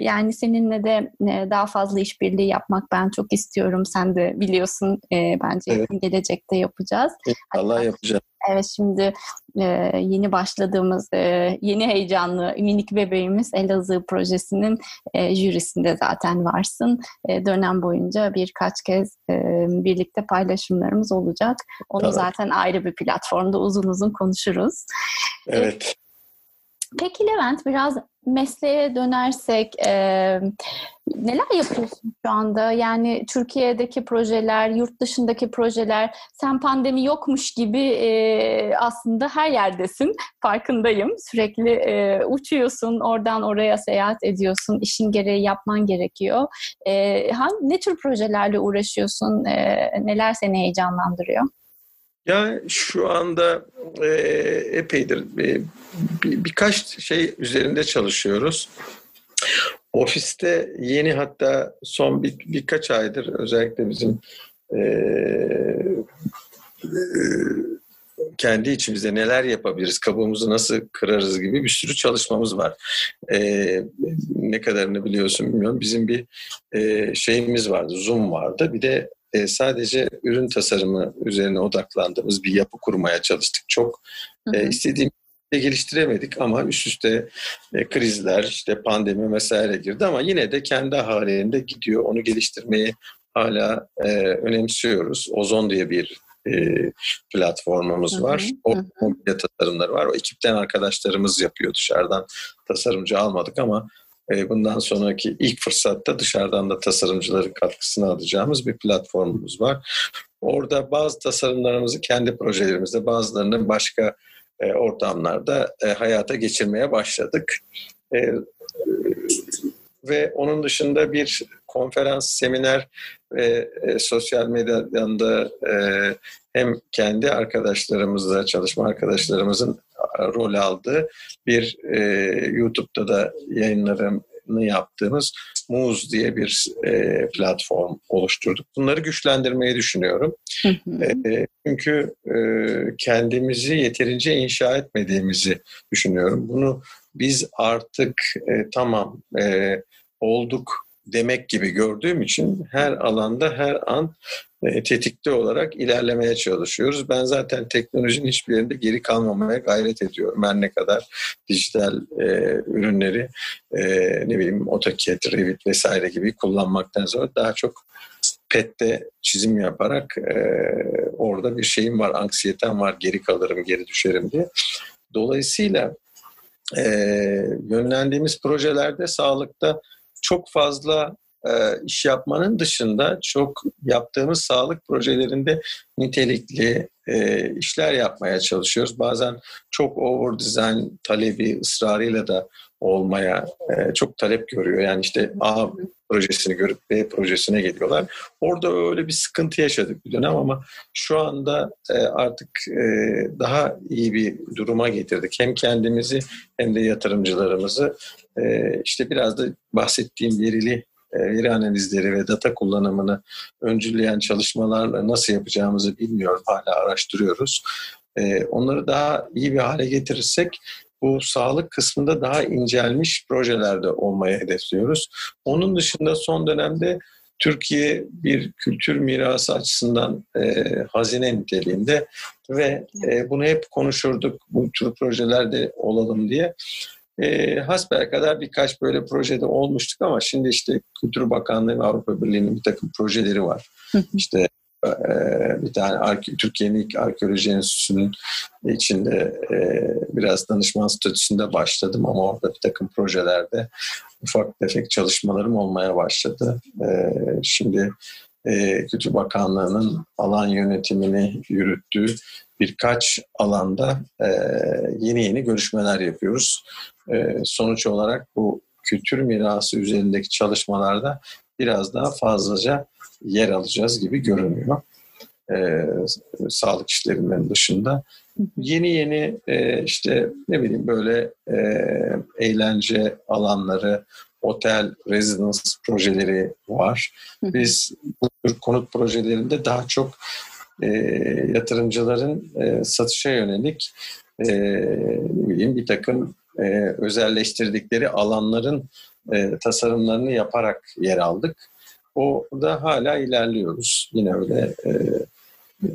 yani seninle de e, daha fazla işbirliği yapmak ben çok istiyorum. Sen de biliyorsun e, bence evet. gelecekte yapacağız. Allah yapacağız. Evet şimdi e, yeni başladığımız e, yeni heyecanlı minik bebeğimiz Elazığ projesinin e, jürisinde zaten varsın. E, dönem boyunca birkaç kez e, birlikte paylaşımlarımız olacak. Onu evet. zaten ayrı bir platformda uzun uzun konuşuruz. Evet. E, Peki Levent biraz mesleğe dönersek e, neler yapıyorsun şu anda? Yani Türkiye'deki projeler, yurt dışındaki projeler, sen pandemi yokmuş gibi e, aslında her yerdesin. Farkındayım. Sürekli e, uçuyorsun, oradan oraya seyahat ediyorsun. işin gereği yapman gerekiyor. E, hangi, ne tür projelerle uğraşıyorsun? E, neler seni heyecanlandırıyor? Ya şu anda e, epeydir e, bir, birkaç şey üzerinde çalışıyoruz. Ofiste yeni hatta son bir, birkaç aydır özellikle bizim e, e, kendi içimizde neler yapabiliriz, kabuğumuzu nasıl kırarız gibi bir sürü çalışmamız var. E, ne kadarını biliyorsun bilmiyorum. Bizim bir e, şeyimiz vardı, Zoom vardı. Bir de e, sadece ürün tasarımı üzerine odaklandığımız bir yapı kurmaya çalıştık. Çok e, istediğim geliştiremedik ama üst üste e, krizler, işte pandemi vesaire girdi ama yine de kendi halinde gidiyor. Onu geliştirmeyi hala e, önemsiyoruz. Ozon diye bir e, platformumuz var. O mobilya tasarımları var. O ekipten arkadaşlarımız yapıyor dışarıdan. Tasarımcı almadık ama bundan sonraki ilk fırsatta dışarıdan da tasarımcıların katkısını alacağımız bir platformumuz var. Orada bazı tasarımlarımızı kendi projelerimizde, bazılarını başka e, ortamlarda e, hayata geçirmeye başladık. Ve onun dışında bir konferans, seminer ve e, sosyal medyadan da e, hem kendi arkadaşlarımızla, çalışma arkadaşlarımızın rol aldığı bir e, YouTube'da da yayınlarını yaptığımız Muz diye bir e, platform oluşturduk. Bunları güçlendirmeyi düşünüyorum. E, çünkü e, kendimizi yeterince inşa etmediğimizi düşünüyorum. Bunu biz artık e, tamam e, olduk demek gibi gördüğüm için her alanda her an e, tetikte olarak ilerlemeye çalışıyoruz. Ben zaten teknolojinin hiçbir yerinde geri kalmamaya gayret ediyorum. Her ne kadar dijital e, ürünleri e, ne bileyim AutoCAD, Revit vesaire gibi kullanmaktan sonra daha çok PET'te çizim yaparak e, orada bir şeyim var, anksiyetem var, geri kalırım, geri düşerim diye. Dolayısıyla e, yönlendiğimiz projelerde sağlıkta çok fazla e, iş yapmanın dışında çok yaptığımız sağlık projelerinde nitelikli e, işler yapmaya çalışıyoruz. Bazen çok over design talebi ısrarıyla da olmaya e, çok talep görüyor. Yani işte A projesini görüp B projesine geliyorlar. Orada öyle bir sıkıntı yaşadık bir dönem ama şu anda e, artık e, daha iyi bir duruma getirdik. Hem kendimizi hem de yatırımcılarımızı e, işte biraz da bahsettiğim verili e, veri analizleri ve data kullanımını öncülleyen çalışmalarla nasıl yapacağımızı bilmiyorum. Hala araştırıyoruz. E, onları daha iyi bir hale getirirsek bu sağlık kısmında daha incelmiş projelerde olmayı hedefliyoruz. Onun dışında son dönemde Türkiye bir kültür mirası açısından e, hazine niteliğinde ve e, bunu hep konuşurduk bu tür projelerde olalım diye. E, hasbel kadar birkaç böyle projede olmuştuk ama şimdi işte Kültür Bakanlığı ve Avrupa Birliği'nin bir takım projeleri var. İşte bir tane Türkiye'nin ilk arkeoloji enstitüsünün içinde e, biraz danışman statüsünde başladım ama orada bir takım projelerde ufak tefek çalışmalarım olmaya başladı. E, şimdi Kültür Bakanlığı'nın alan yönetimini yürüttüğü birkaç alanda yeni yeni görüşmeler yapıyoruz. Sonuç olarak bu kültür mirası üzerindeki çalışmalarda biraz daha fazlaca yer alacağız gibi görünüyor. E, sağlık işlerinden dışında. Yeni yeni e, işte ne bileyim böyle e, eğlence alanları, otel, residence projeleri var. Biz bu tür konut projelerinde daha çok e, yatırımcıların e, satışa yönelik e, ne bileyim bir takım e, özelleştirdikleri alanların e, tasarımlarını yaparak yer aldık. O da hala ilerliyoruz. Yine öyle e,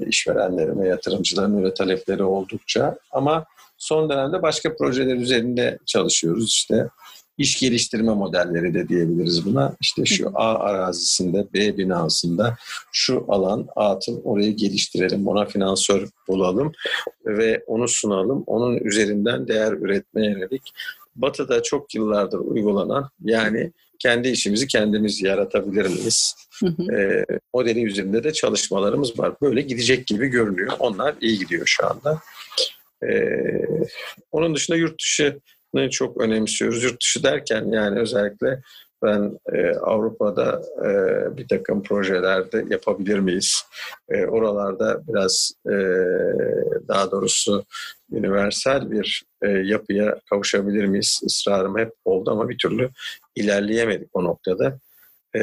işverenlerin ve yatırımcıların öyle talepleri oldukça. Ama son dönemde başka projeler üzerinde çalışıyoruz. İşte iş geliştirme modelleri de diyebiliriz buna. İşte şu A arazisinde, B binasında şu alan atıl orayı geliştirelim, ona finansör bulalım ve onu sunalım. Onun üzerinden değer üretmeye yönelik Batı'da çok yıllardır uygulanan yani kendi işimizi kendimiz yaratabilir miyiz? E, modeli üzerinde de çalışmalarımız var. Böyle gidecek gibi görünüyor. Onlar iyi gidiyor şu anda. E, onun dışında yurt dışını çok önemsiyoruz. Yurt dışı derken yani özellikle ben e, Avrupa'da e, bir takım projelerde yapabilir miyiz? E, oralarda biraz e, daha doğrusu universal bir e, yapıya kavuşabilir miyiz? Israrım hep oldu ama bir türlü ilerleyemedik o noktada. E,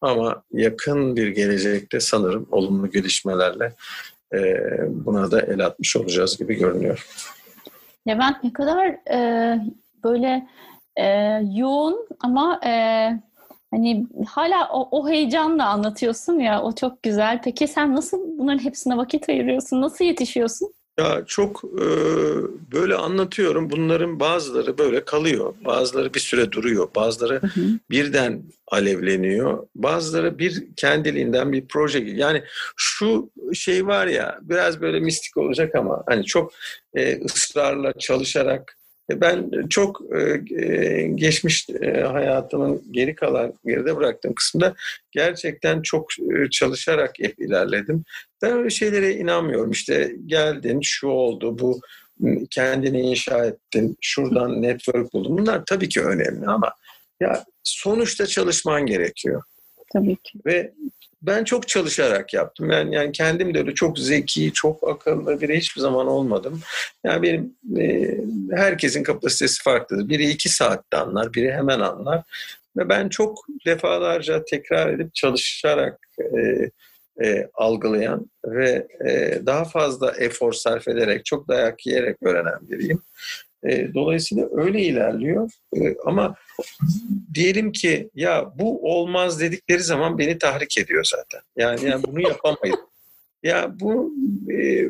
ama yakın bir gelecekte sanırım olumlu gelişmelerle e, buna da el atmış olacağız gibi görünüyor. Levent ne kadar e, böyle e, yoğun ama e, hani hala o, o heyecanla anlatıyorsun ya o çok güzel. Peki sen nasıl bunların hepsine vakit ayırıyorsun? Nasıl yetişiyorsun? Ya çok e, böyle anlatıyorum. Bunların bazıları böyle kalıyor. Bazıları bir süre duruyor. Bazıları hı hı. birden alevleniyor. Bazıları bir kendiliğinden bir proje gibi. Yani şu şey var ya biraz böyle mistik olacak ama hani çok e, ısrarla çalışarak ben çok e, e, geçmiş hayatımın geri kalan, geride bıraktığım kısımda gerçekten çok çalışarak hep ilerledim. Ben öyle şeylere inanmıyorum. İşte geldin, şu oldu, bu kendini inşa ettin, şuradan network buldun. Bunlar tabii ki önemli ama Ya sonuçta çalışman gerekiyor. Tabii ki. Ve ben çok çalışarak yaptım. Ben yani kendim de öyle çok zeki, çok akıllı biri hiçbir zaman olmadım. Yani benim e, herkesin kapasitesi farklıdır. Biri iki saatte anlar, biri hemen anlar. Ve ben çok defalarca tekrar edip çalışarak e, e, algılayan ve e, daha fazla efor sarf ederek, çok dayak yiyerek öğrenen biriyim. E, dolayısıyla öyle ilerliyor. E, ama diyelim ki ya bu olmaz dedikleri zaman beni tahrik ediyor zaten. Yani, yani bunu yapamayız. Ya bu e,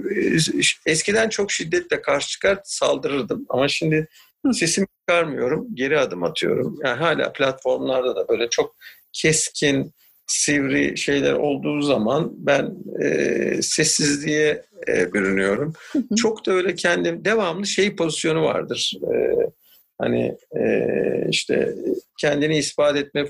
eskiden çok şiddetle karşı çıkar saldırırdım ama şimdi sesimi çıkarmıyorum, geri adım atıyorum. Yani hala platformlarda da böyle çok keskin, sivri şeyler olduğu zaman ben e, sessizliğe e, bürünüyorum. Çok da öyle kendim devamlı şey pozisyonu vardır. E, hani e, işte kendini ispat etme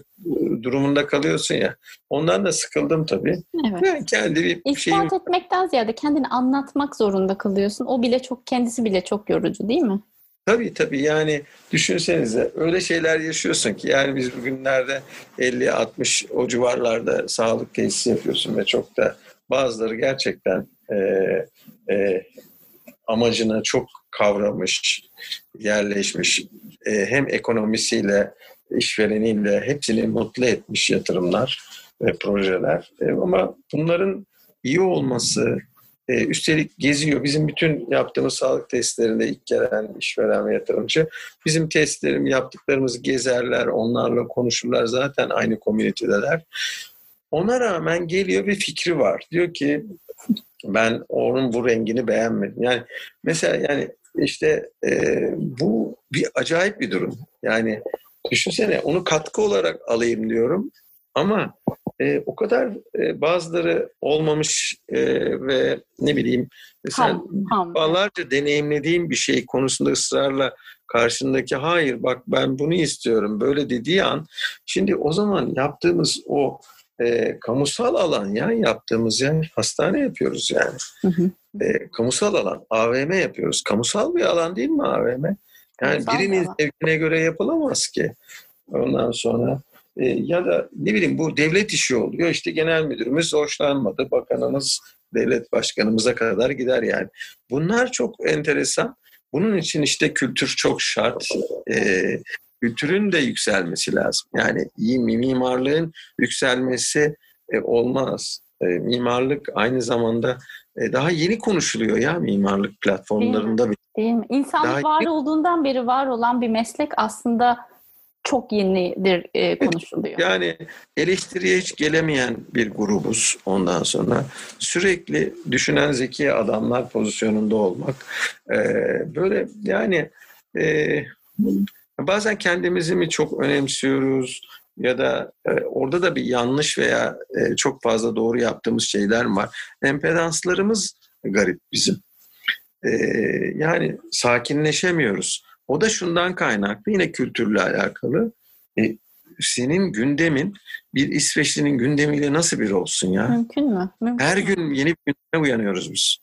durumunda kalıyorsun ya. Ondan da sıkıldım tabii. Evet. Yani kendi bir ispat şeyim... etmekten ziyade kendini anlatmak zorunda kalıyorsun. O bile çok kendisi bile çok yorucu değil mi? Tabii tabii yani düşünsenize öyle şeyler yaşıyorsun ki yani biz bugünlerde 50-60 o civarlarda sağlık tesisi yapıyorsun ve çok da bazıları gerçekten e, e, amacını çok kavramış, yerleşmiş e, hem ekonomisiyle işvereniyle hepsini mutlu etmiş yatırımlar ve projeler. E, ama bunların iyi olması, e, üstelik geziyor. Bizim bütün yaptığımız sağlık testlerinde ilk gelen işveren ve yatırımcı bizim testlerim yaptıklarımızı gezerler, onlarla konuşurlar. Zaten aynı komünitedeler. Ona rağmen geliyor bir fikri var. Diyor ki ben onun bu rengini beğenmedim. Yani mesela yani işte e, bu bir acayip bir durum. Yani düşünsene onu katkı olarak alayım diyorum ama e, o kadar e, bazıları olmamış e, ve ne bileyim sen defalarca deneyimlediğim bir şey konusunda ısrarla karşındaki hayır bak ben bunu istiyorum böyle dediği an şimdi o zaman yaptığımız o e, kamusal alan ya yaptığımız yani hastane yapıyoruz yani. Hı hı. E, kamusal alan AVM yapıyoruz. Kamusal bir alan değil mi AVM? Yani kamusal birinin zevkine göre yapılamaz ki. Ondan sonra e, ya da ne bileyim bu devlet işi oluyor. İşte genel müdürümüz hoşlanmadı. Bakanımız, devlet başkanımıza kadar gider yani. Bunlar çok enteresan. Bunun için işte kültür çok şart. E, kültürün de yükselmesi lazım. Yani iyi mimarlığın yükselmesi e, olmaz. E, mimarlık aynı zamanda e, daha yeni konuşuluyor ya mimarlık platformlarında. Değil mi? Değil mi? İnsanlık daha var yeni... olduğundan beri var olan bir meslek aslında çok yenidir e, konuşuluyor. Yani eleştiriye hiç gelemeyen bir grubuz ondan sonra. Sürekli düşünen zeki adamlar pozisyonunda olmak. E, böyle yani e, bazen kendimizi mi çok önemsiyoruz ya da e, orada da bir yanlış veya e, çok fazla doğru yaptığımız şeyler var. Empedanslarımız garip bizim. E, yani sakinleşemiyoruz o da şundan kaynaklı yine kültürle alakalı. E, senin gündemin bir İsveçli'nin gündemiyle nasıl bir olsun ya? Mümkün mü? Mümkün Her gün yeni bir gündeme uyanıyoruz biz.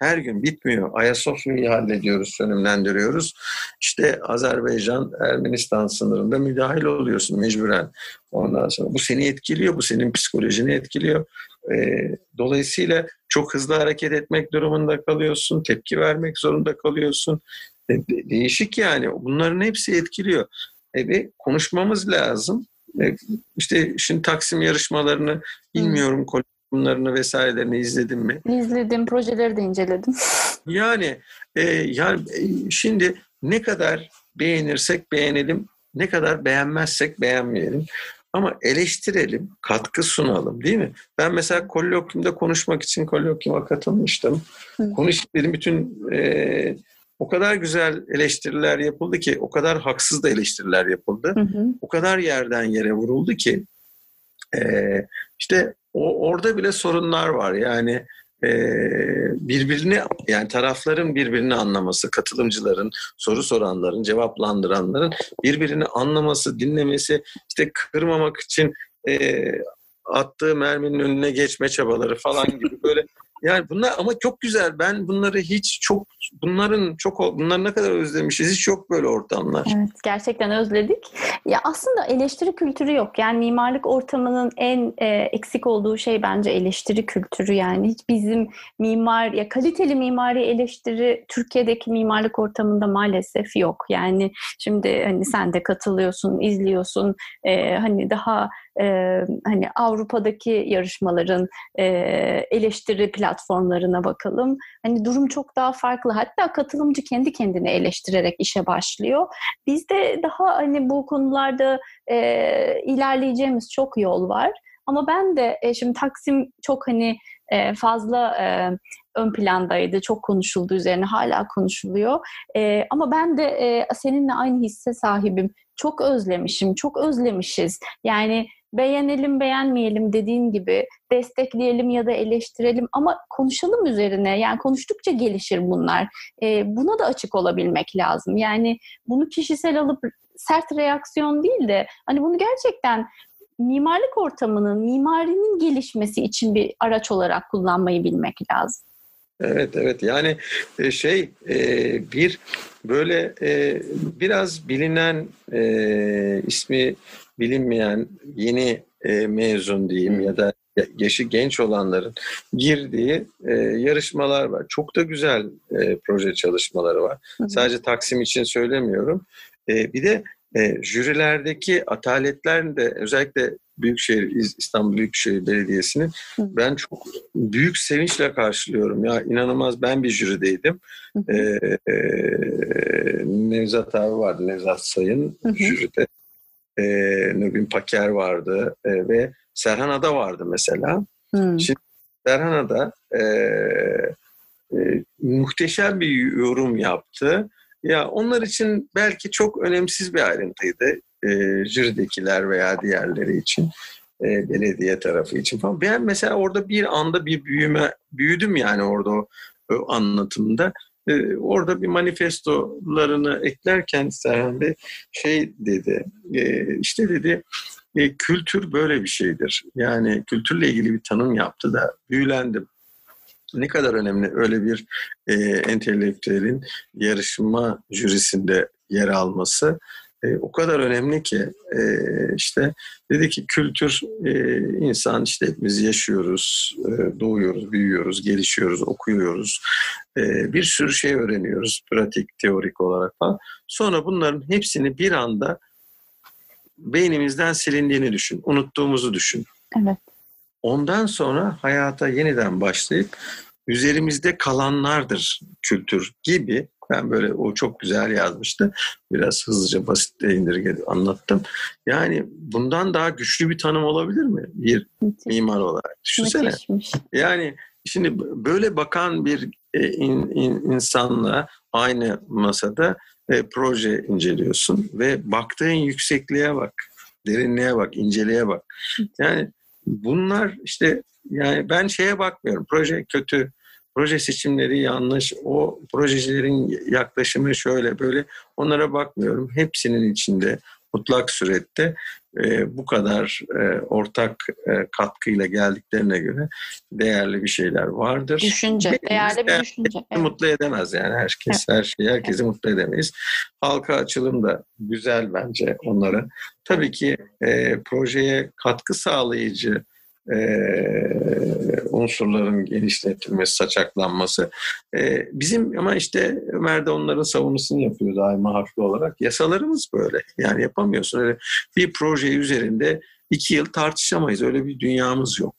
Her gün bitmiyor. Ayasofya'yı hallediyoruz, sönümlendiriyoruz. İşte Azerbaycan, Ermenistan sınırında müdahil oluyorsun mecburen. Ondan sonra bu seni etkiliyor, bu senin psikolojini etkiliyor. Ee, dolayısıyla çok hızlı hareket etmek durumunda kalıyorsun, tepki vermek zorunda kalıyorsun. E, değişik yani. Bunların hepsi etkiliyor. E, ve konuşmamız lazım. E, işte şimdi Taksim yarışmalarını bilmiyorum hmm. bunlarını vesairelerini izledim mi? İzledim, projeleri de inceledim. yani e, yani e, şimdi ne kadar beğenirsek beğenelim, ne kadar beğenmezsek beğenmeyelim. Ama eleştirelim, katkı sunalım değil mi? Ben mesela kollokyumda konuşmak için kollokyuma katılmıştım. Konuş dedim bütün e, o kadar güzel eleştiriler yapıldı ki, o kadar haksız da eleştiriler yapıldı. Hı hı. O kadar yerden yere vuruldu ki e, işte o, orada bile sorunlar var. Yani e, birbirini yani tarafların birbirini anlaması, katılımcıların, soru soranların, cevaplandıranların birbirini anlaması, dinlemesi, işte kırmamak için e, attığı merminin önüne geçme çabaları falan gibi böyle yani bunlar ama çok güzel. Ben bunları hiç çok bunların çok bunlar ne kadar özlemişiz. Hiç yok böyle ortamlar. Evet, gerçekten özledik. Ya aslında eleştiri kültürü yok. Yani mimarlık ortamının en e, eksik olduğu şey bence eleştiri kültürü. Yani hiç bizim mimar ya kaliteli mimari eleştiri Türkiye'deki mimarlık ortamında maalesef yok. Yani şimdi hani sen de katılıyorsun, izliyorsun. E, hani daha e, hani Avrupa'daki yarışmaların e, eleştiri platformlarına bakalım. Hani durum çok daha farklı. Hatta katılımcı kendi kendine eleştirerek işe başlıyor. Bizde daha hani bu konularda e, ilerleyeceğimiz çok yol var. Ama ben de e, şimdi Taksim çok hani e, fazla e, ön plandaydı. Çok konuşuldu üzerine. Hala konuşuluyor. E, ama ben de e, seninle aynı hisse sahibim. Çok özlemişim. Çok özlemişiz. Yani beğenelim beğenmeyelim dediğin gibi destekleyelim ya da eleştirelim ama konuşalım üzerine yani konuştukça gelişir bunlar. E, buna da açık olabilmek lazım. Yani bunu kişisel alıp sert reaksiyon değil de hani bunu gerçekten mimarlık ortamının, mimarinin gelişmesi için bir araç olarak kullanmayı bilmek lazım. Evet evet yani e, şey e, bir böyle e, biraz bilinen ismi bilinmeyen yeni mezun diyeyim ya da yaşı genç olanların girdiği yarışmalar var. Çok da güzel proje çalışmaları var. Sadece Taksim için söylemiyorum. bir de jürilerdeki ataletler de özellikle Büyükşehir İstanbul Büyükşehir Belediyesi'ni ben çok büyük sevinçle karşılıyorum. Ya inanılmaz ben bir jürideydim. Ee, e, Nevzat abi vardı, Nevzat Sayın jüride. Ee, Nubin Paker vardı e, ve Serhan Ada vardı mesela. Hı. Şimdi Serhan Ada e, e, muhteşem bir yorum yaptı. Ya onlar için belki çok önemsiz bir ayrıntıydı e, jüridekiler veya diğerleri için e, belediye tarafı için falan. Ben mesela orada bir anda bir büyüme büyüdüm yani orada o, o anlatımda. E, orada bir manifestolarını eklerken Serhan Bey şey dedi e, işte dedi e, kültür böyle bir şeydir. Yani kültürle ilgili bir tanım yaptı da büyülendim. Ne kadar önemli öyle bir e, entelektüelin yarışma jürisinde yer alması e, o kadar önemli ki e, işte dedi ki kültür e, insan işte hepimiz yaşıyoruz, e, doğuyoruz, büyüyoruz, gelişiyoruz, okuyoruz. E, bir sürü şey öğreniyoruz pratik, teorik olarak falan. Sonra bunların hepsini bir anda beynimizden silindiğini düşün, unuttuğumuzu düşün. Evet. Ondan sonra hayata yeniden başlayıp üzerimizde kalanlardır kültür gibi ben böyle o çok güzel yazmıştı. Biraz hızlıca basit indirgedi anlattım. Yani bundan daha güçlü bir tanım olabilir mi? Bir mimar olarak. Düşünsene. Müthişmiş. Yani şimdi böyle bakan bir e, in, in, insanla aynı masada e, proje inceliyorsun ve baktığın yüksekliğe bak, derinliğe bak, inceliğe bak. Yani bunlar işte yani ben şeye bakmıyorum. Proje kötü, proje seçimleri yanlış, o projecilerin yaklaşımı şöyle böyle onlara bakmıyorum. Hepsinin içinde mutlak surette e, bu kadar e, ortak e, katkıyla geldiklerine göre değerli bir şeyler vardır. Düşünce, Benim değerli bir düşünce. Evet. Mutlu edemez yani herkes, evet. her şeyi herkesi evet. mutlu edemeyiz. Halka açılım da güzel bence onlara. Tabii ki e, projeye katkı sağlayıcı e, unsurların genişletilmesi, saçaklanması. E, bizim ama işte Ömer de onların savunusunu yapıyor daima haklı olarak. Yasalarımız böyle. Yani yapamıyorsun. Öyle bir proje üzerinde iki yıl tartışamayız. Öyle bir dünyamız yok.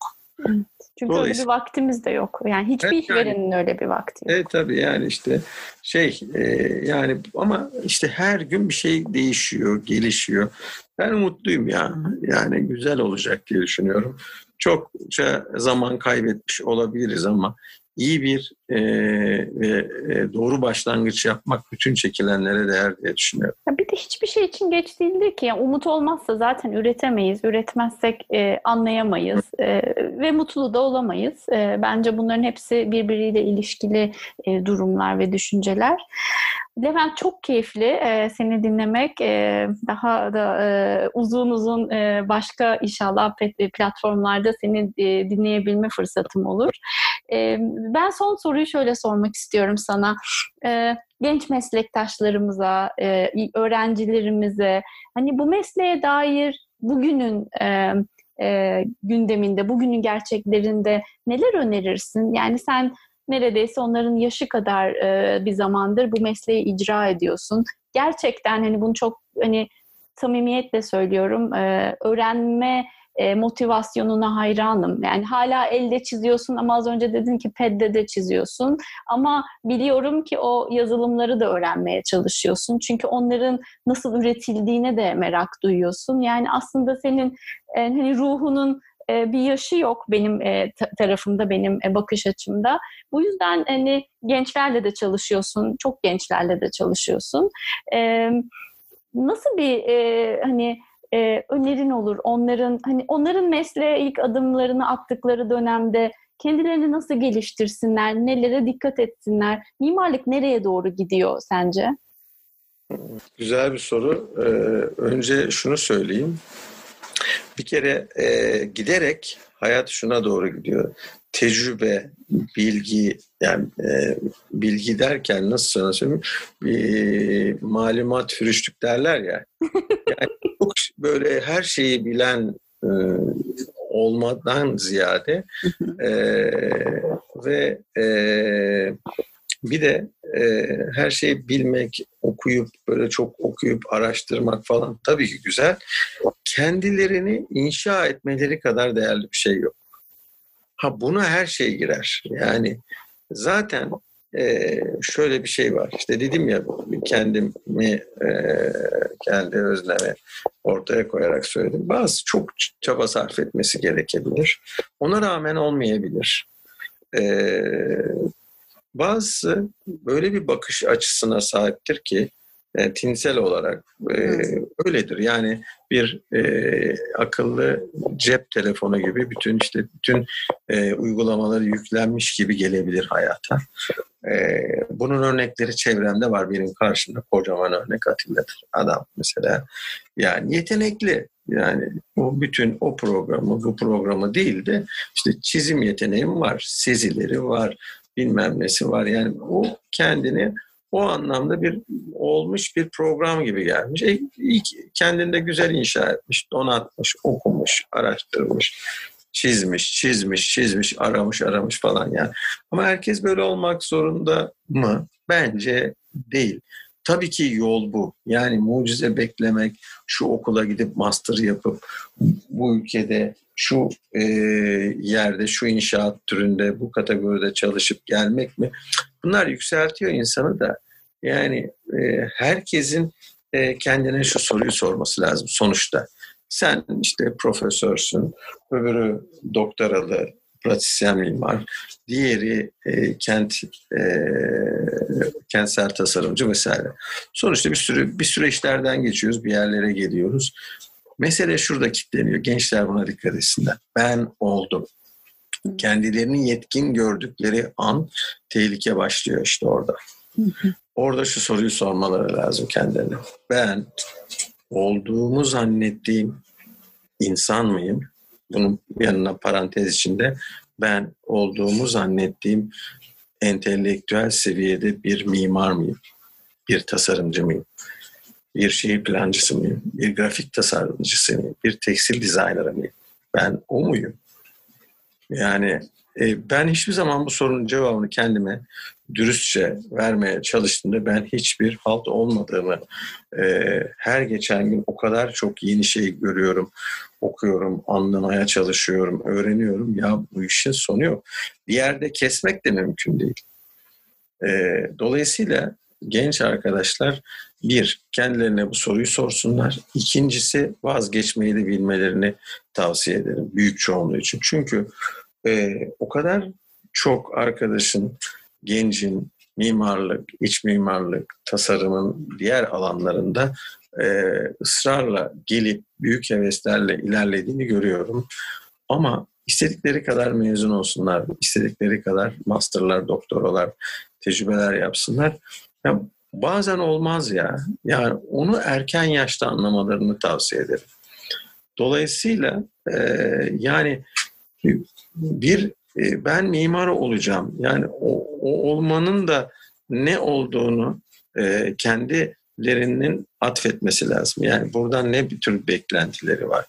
Çünkü öyle bir vaktimiz de yok. Yani hiçbir evet, yani, öyle bir vakti yok. Evet tabii yani işte şey e, yani ama işte her gün bir şey değişiyor, gelişiyor. Ben mutluyum ya. Yani güzel olacak diye düşünüyorum çokça zaman kaybetmiş olabiliriz ama iyi bir e, e, doğru başlangıç yapmak bütün çekilenlere değer diye düşünüyorum. Ya bir de hiçbir şey için geç değildir ki. Yani umut olmazsa zaten üretemeyiz. Üretmezsek e, anlayamayız e, ve mutlu da olamayız. E, bence bunların hepsi birbiriyle ilişkili e, durumlar ve düşünceler. Levent çok keyifli e, seni dinlemek. E, daha da e, uzun uzun e, başka inşallah platformlarda seni e, dinleyebilme fırsatım olur. Ben son soruyu şöyle sormak istiyorum sana. Genç meslektaşlarımıza, öğrencilerimize hani bu mesleğe dair bugünün gündeminde, bugünün gerçeklerinde neler önerirsin? Yani sen neredeyse onların yaşı kadar bir zamandır bu mesleği icra ediyorsun. Gerçekten hani bunu çok hani samimiyetle söylüyorum. E, öğrenme e, motivasyonuna hayranım. Yani hala elde çiziyorsun ama az önce dedin ki pedde de çiziyorsun. Ama biliyorum ki o yazılımları da öğrenmeye çalışıyorsun. Çünkü onların nasıl üretildiğine de merak duyuyorsun. Yani aslında senin e, hani ruhunun e, bir yaşı yok benim tarafımda, benim bakış açımda. Bu yüzden hani gençlerle de çalışıyorsun, çok gençlerle de çalışıyorsun. Nasıl bir hani önerin olur onların hani onların mesleğe ilk adımlarını attıkları dönemde kendilerini nasıl geliştirsinler, nelere dikkat etsinler, mimarlık nereye doğru gidiyor sence? Güzel bir soru. Ee, önce şunu söyleyeyim. Bir kere e, giderek hayat şuna doğru gidiyor. Tecrübe, bilgi, yani e, bilgi derken nasıl sana söyleyeyim? E, malumat fürüştük derler ya. Yani çok böyle her şeyi bilen e, olmadan ziyade e, ve e, bir de e, her şeyi bilmek, okuyup böyle çok okuyup araştırmak falan tabii ki güzel. Kendilerini inşa etmeleri kadar değerli bir şey yok. Ha buna her şey girer. Yani zaten e, şöyle bir şey var. İşte dedim ya kendimi e, kendi özlemi ortaya koyarak söyledim. Bazı çok çaba sarf etmesi gerekebilir. Ona rağmen olmayabilir. E, Bazısı böyle bir bakış açısına sahiptir ki e, tinsel olarak e, öyledir. Yani bir e, akıllı cep telefonu gibi bütün işte bütün e, uygulamaları yüklenmiş gibi gelebilir hayata. E, bunun örnekleri çevremde var. Benim karşımda kocaman örnek Atilla'dır. Adam mesela yani yetenekli. Yani o bütün o programı, bu programı değil de işte çizim yeteneğim var, sezileri var, bilmem nesi var. Yani o kendini o anlamda bir olmuş bir program gibi gelmiş. E, ilk kendinde güzel inşa etmiş, donatmış, okumuş, araştırmış, çizmiş, çizmiş, çizmiş, aramış, aramış falan yani. Ama herkes böyle olmak zorunda mı? Bence değil. Tabii ki yol bu. Yani mucize beklemek, şu okula gidip master yapıp bu ülkede şu e, yerde, şu inşaat türünde, bu kategoride çalışıp gelmek mi? Bunlar yükseltiyor insanı da. Yani e, herkesin e, kendine şu soruyu sorması lazım sonuçta. Sen işte profesörsün, öbürü doktoralı, pratisyen mimar, diğeri e, kent e, kentsel tasarımcı vesaire. Sonuçta bir sürü bir süreçlerden geçiyoruz, bir yerlere geliyoruz. Mesele şurada kilitleniyor. Gençler buna dikkat etsinler. Ben oldum. Kendilerini yetkin gördükleri an tehlike başlıyor işte orada. Orada şu soruyu sormaları lazım kendilerine. Ben olduğumu zannettiğim insan mıyım? Bunun yanına parantez içinde ben olduğumu zannettiğim entelektüel seviyede bir mimar mıyım? Bir tasarımcı mıyım? bir şehir plancısı mıyım? Bir grafik tasarımcısı mıyım? Bir tekstil dizayner mıyım? Ben o muyum? Yani e, ben hiçbir zaman bu sorunun cevabını kendime dürüstçe vermeye çalıştığımda ben hiçbir halt olmadığımı e, her geçen gün o kadar çok yeni şey görüyorum, okuyorum, anlamaya çalışıyorum, öğreniyorum. Ya bu işin sonu yok. Bir yerde kesmek de mümkün değil. E, dolayısıyla genç arkadaşlar bir, kendilerine bu soruyu sorsunlar. İkincisi vazgeçmeyi de bilmelerini tavsiye ederim büyük çoğunluğu için. Çünkü e, o kadar çok arkadaşın, gencin mimarlık, iç mimarlık, tasarımın diğer alanlarında e, ısrarla gelip büyük heveslerle ilerlediğini görüyorum. Ama istedikleri kadar mezun olsunlar, istedikleri kadar masterlar, doktoralar, tecrübeler yapsınlar. Ya bazen olmaz ya. Yani onu erken yaşta anlamalarını tavsiye ederim. Dolayısıyla e, yani bir e, ben mimar olacağım. Yani o, o olmanın da ne olduğunu e, kendilerinin atfetmesi lazım. Yani buradan ne bir tür beklentileri var?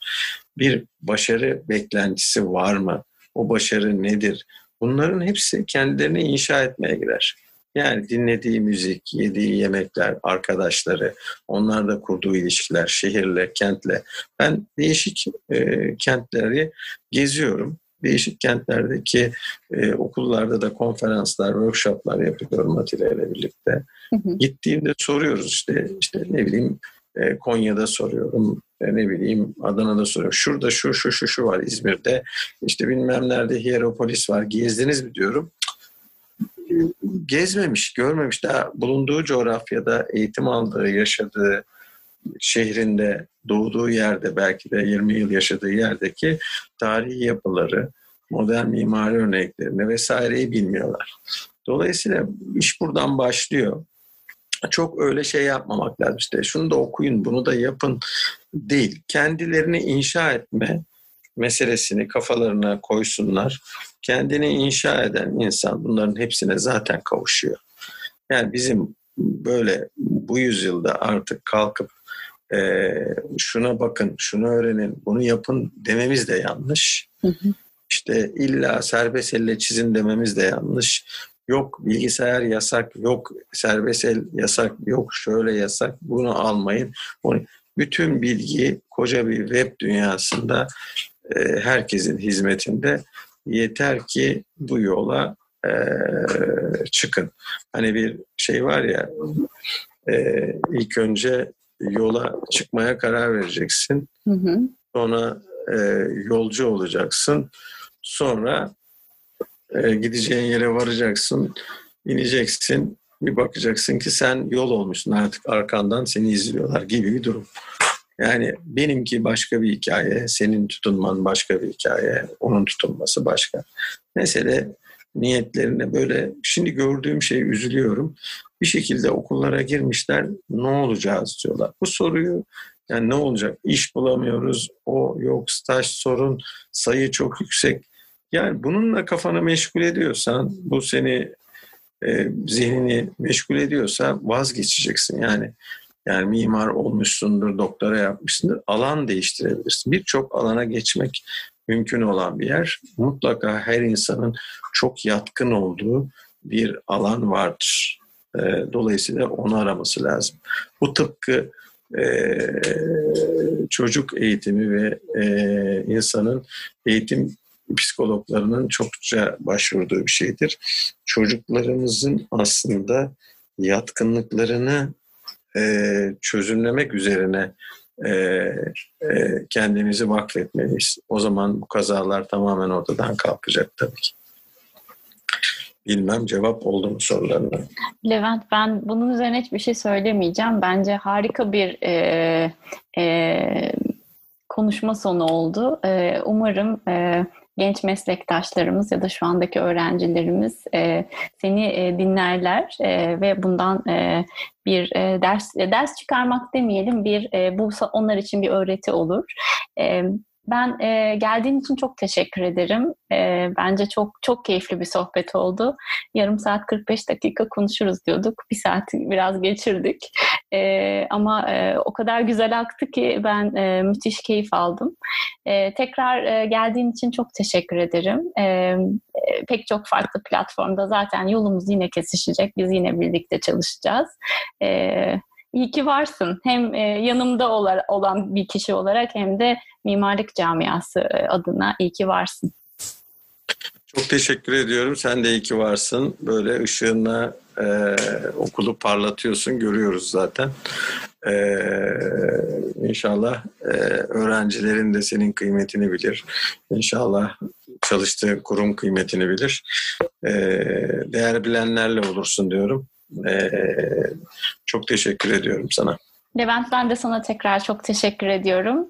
Bir başarı beklentisi var mı? O başarı nedir? Bunların hepsi kendilerini inşa etmeye girer. Yani dinlediği müzik, yediği yemekler, arkadaşları, onlarla kurduğu ilişkiler, şehirle, kentle. Ben değişik e, kentleri geziyorum. Değişik kentlerdeki e, okullarda da konferanslar, workshoplar yapıyorum Atilla ile birlikte. Hı hı. Gittiğimde soruyoruz işte, işte ne bileyim e, Konya'da soruyorum, e, ne bileyim Adana'da soruyorum. Şurada şu şu şu şu var İzmir'de. İşte bilmem nerede Hieropolis var. Gezdiniz mi diyorum gezmemiş, görmemiş. Daha bulunduğu coğrafyada eğitim aldığı, yaşadığı şehrinde, doğduğu yerde belki de 20 yıl yaşadığı yerdeki tarihi yapıları, modern mimari örneklerini vesaireyi bilmiyorlar. Dolayısıyla iş buradan başlıyor. Çok öyle şey yapmamak lazım. İşte şunu da okuyun, bunu da yapın değil. Kendilerini inşa etme meselesini kafalarına koysunlar. Kendini inşa eden insan bunların hepsine zaten kavuşuyor. Yani bizim böyle bu yüzyılda artık kalkıp e, şuna bakın, şunu öğrenin, bunu yapın dememiz de yanlış. Hı hı. İşte illa serbest elle çizin dememiz de yanlış. Yok bilgisayar yasak, yok serbest el yasak, yok şöyle yasak, bunu almayın. Bütün bilgi koca bir web dünyasında e, herkesin hizmetinde. Yeter ki bu yola e, çıkın. Hani bir şey var ya e, ilk önce yola çıkmaya karar vereceksin. Hı hı. Sonra e, yolcu olacaksın. Sonra e, gideceğin yere varacaksın. ineceksin. Bir bakacaksın ki sen yol olmuşsun artık arkandan seni izliyorlar gibi bir durum. Yani benimki başka bir hikaye, senin tutunman başka bir hikaye, onun tutunması başka. Mesele niyetlerine böyle şimdi gördüğüm şey üzülüyorum. Bir şekilde okullara girmişler ne olacağız diyorlar. Bu soruyu yani ne olacak? İş bulamıyoruz, o yok, staj sorun, sayı çok yüksek. Yani bununla kafanı meşgul ediyorsan, bu seni e, zihnini meşgul ediyorsa vazgeçeceksin. Yani yani mimar olmuşsundur, doktora yapmışsındır. Alan değiştirebilirsin. Birçok alana geçmek mümkün olan bir yer. Mutlaka her insanın çok yatkın olduğu bir alan vardır. Ee, dolayısıyla onu araması lazım. Bu tıpkı e, çocuk eğitimi ve e, insanın eğitim psikologlarının çokça başvurduğu bir şeydir. Çocuklarımızın aslında yatkınlıklarını e, çözümlemek üzerine e, e, kendimizi vakfetmeliyiz. O zaman bu kazalar tamamen ortadan kalkacak tabii ki. Bilmem cevap oldu mu sorularına? Levent ben bunun üzerine hiçbir şey söylemeyeceğim. Bence harika bir e, e, konuşma sonu oldu. E, umarım e, genç meslektaşlarımız ya da şu andaki öğrencilerimiz e, seni e, dinlerler e, ve bundan e, bir e, ders e, ders çıkarmak demeyelim bir e, bu onlar için bir öğreti olur. E, ben e, geldiğin için çok teşekkür ederim. E, bence çok çok keyifli bir sohbet oldu. Yarım saat 45 dakika konuşuruz diyorduk. Bir saat biraz geçirdik. E, ama e, o kadar güzel aktı ki ben e, müthiş keyif aldım. E, tekrar e, geldiğin için çok teşekkür ederim. E, pek çok farklı platformda zaten yolumuz yine kesişecek. Biz yine birlikte çalışacağız. E, İyi ki varsın. Hem e, yanımda olan bir kişi olarak hem de mimarlık camiası e, adına iyi ki varsın. Çok teşekkür ediyorum. Sen de iyi ki varsın. Böyle ışığınla e, okulu parlatıyorsun. Görüyoruz zaten. E, inşallah e, öğrencilerin de senin kıymetini bilir. İnşallah çalıştığı kurum kıymetini bilir. E, değer bilenlerle olursun diyorum. E, çok teşekkür ediyorum sana. Levent ben de sana tekrar çok teşekkür ediyorum.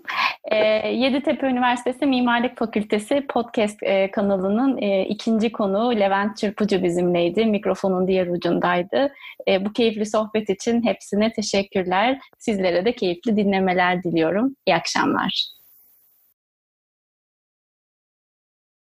E, Yeditepe Üniversitesi Mimarlık Fakültesi podcast e, kanalının e, ikinci konuğu Levent Çırpıcı bizimleydi. Mikrofonun diğer ucundaydı. E, bu keyifli sohbet için hepsine teşekkürler. Sizlere de keyifli dinlemeler diliyorum. İyi akşamlar.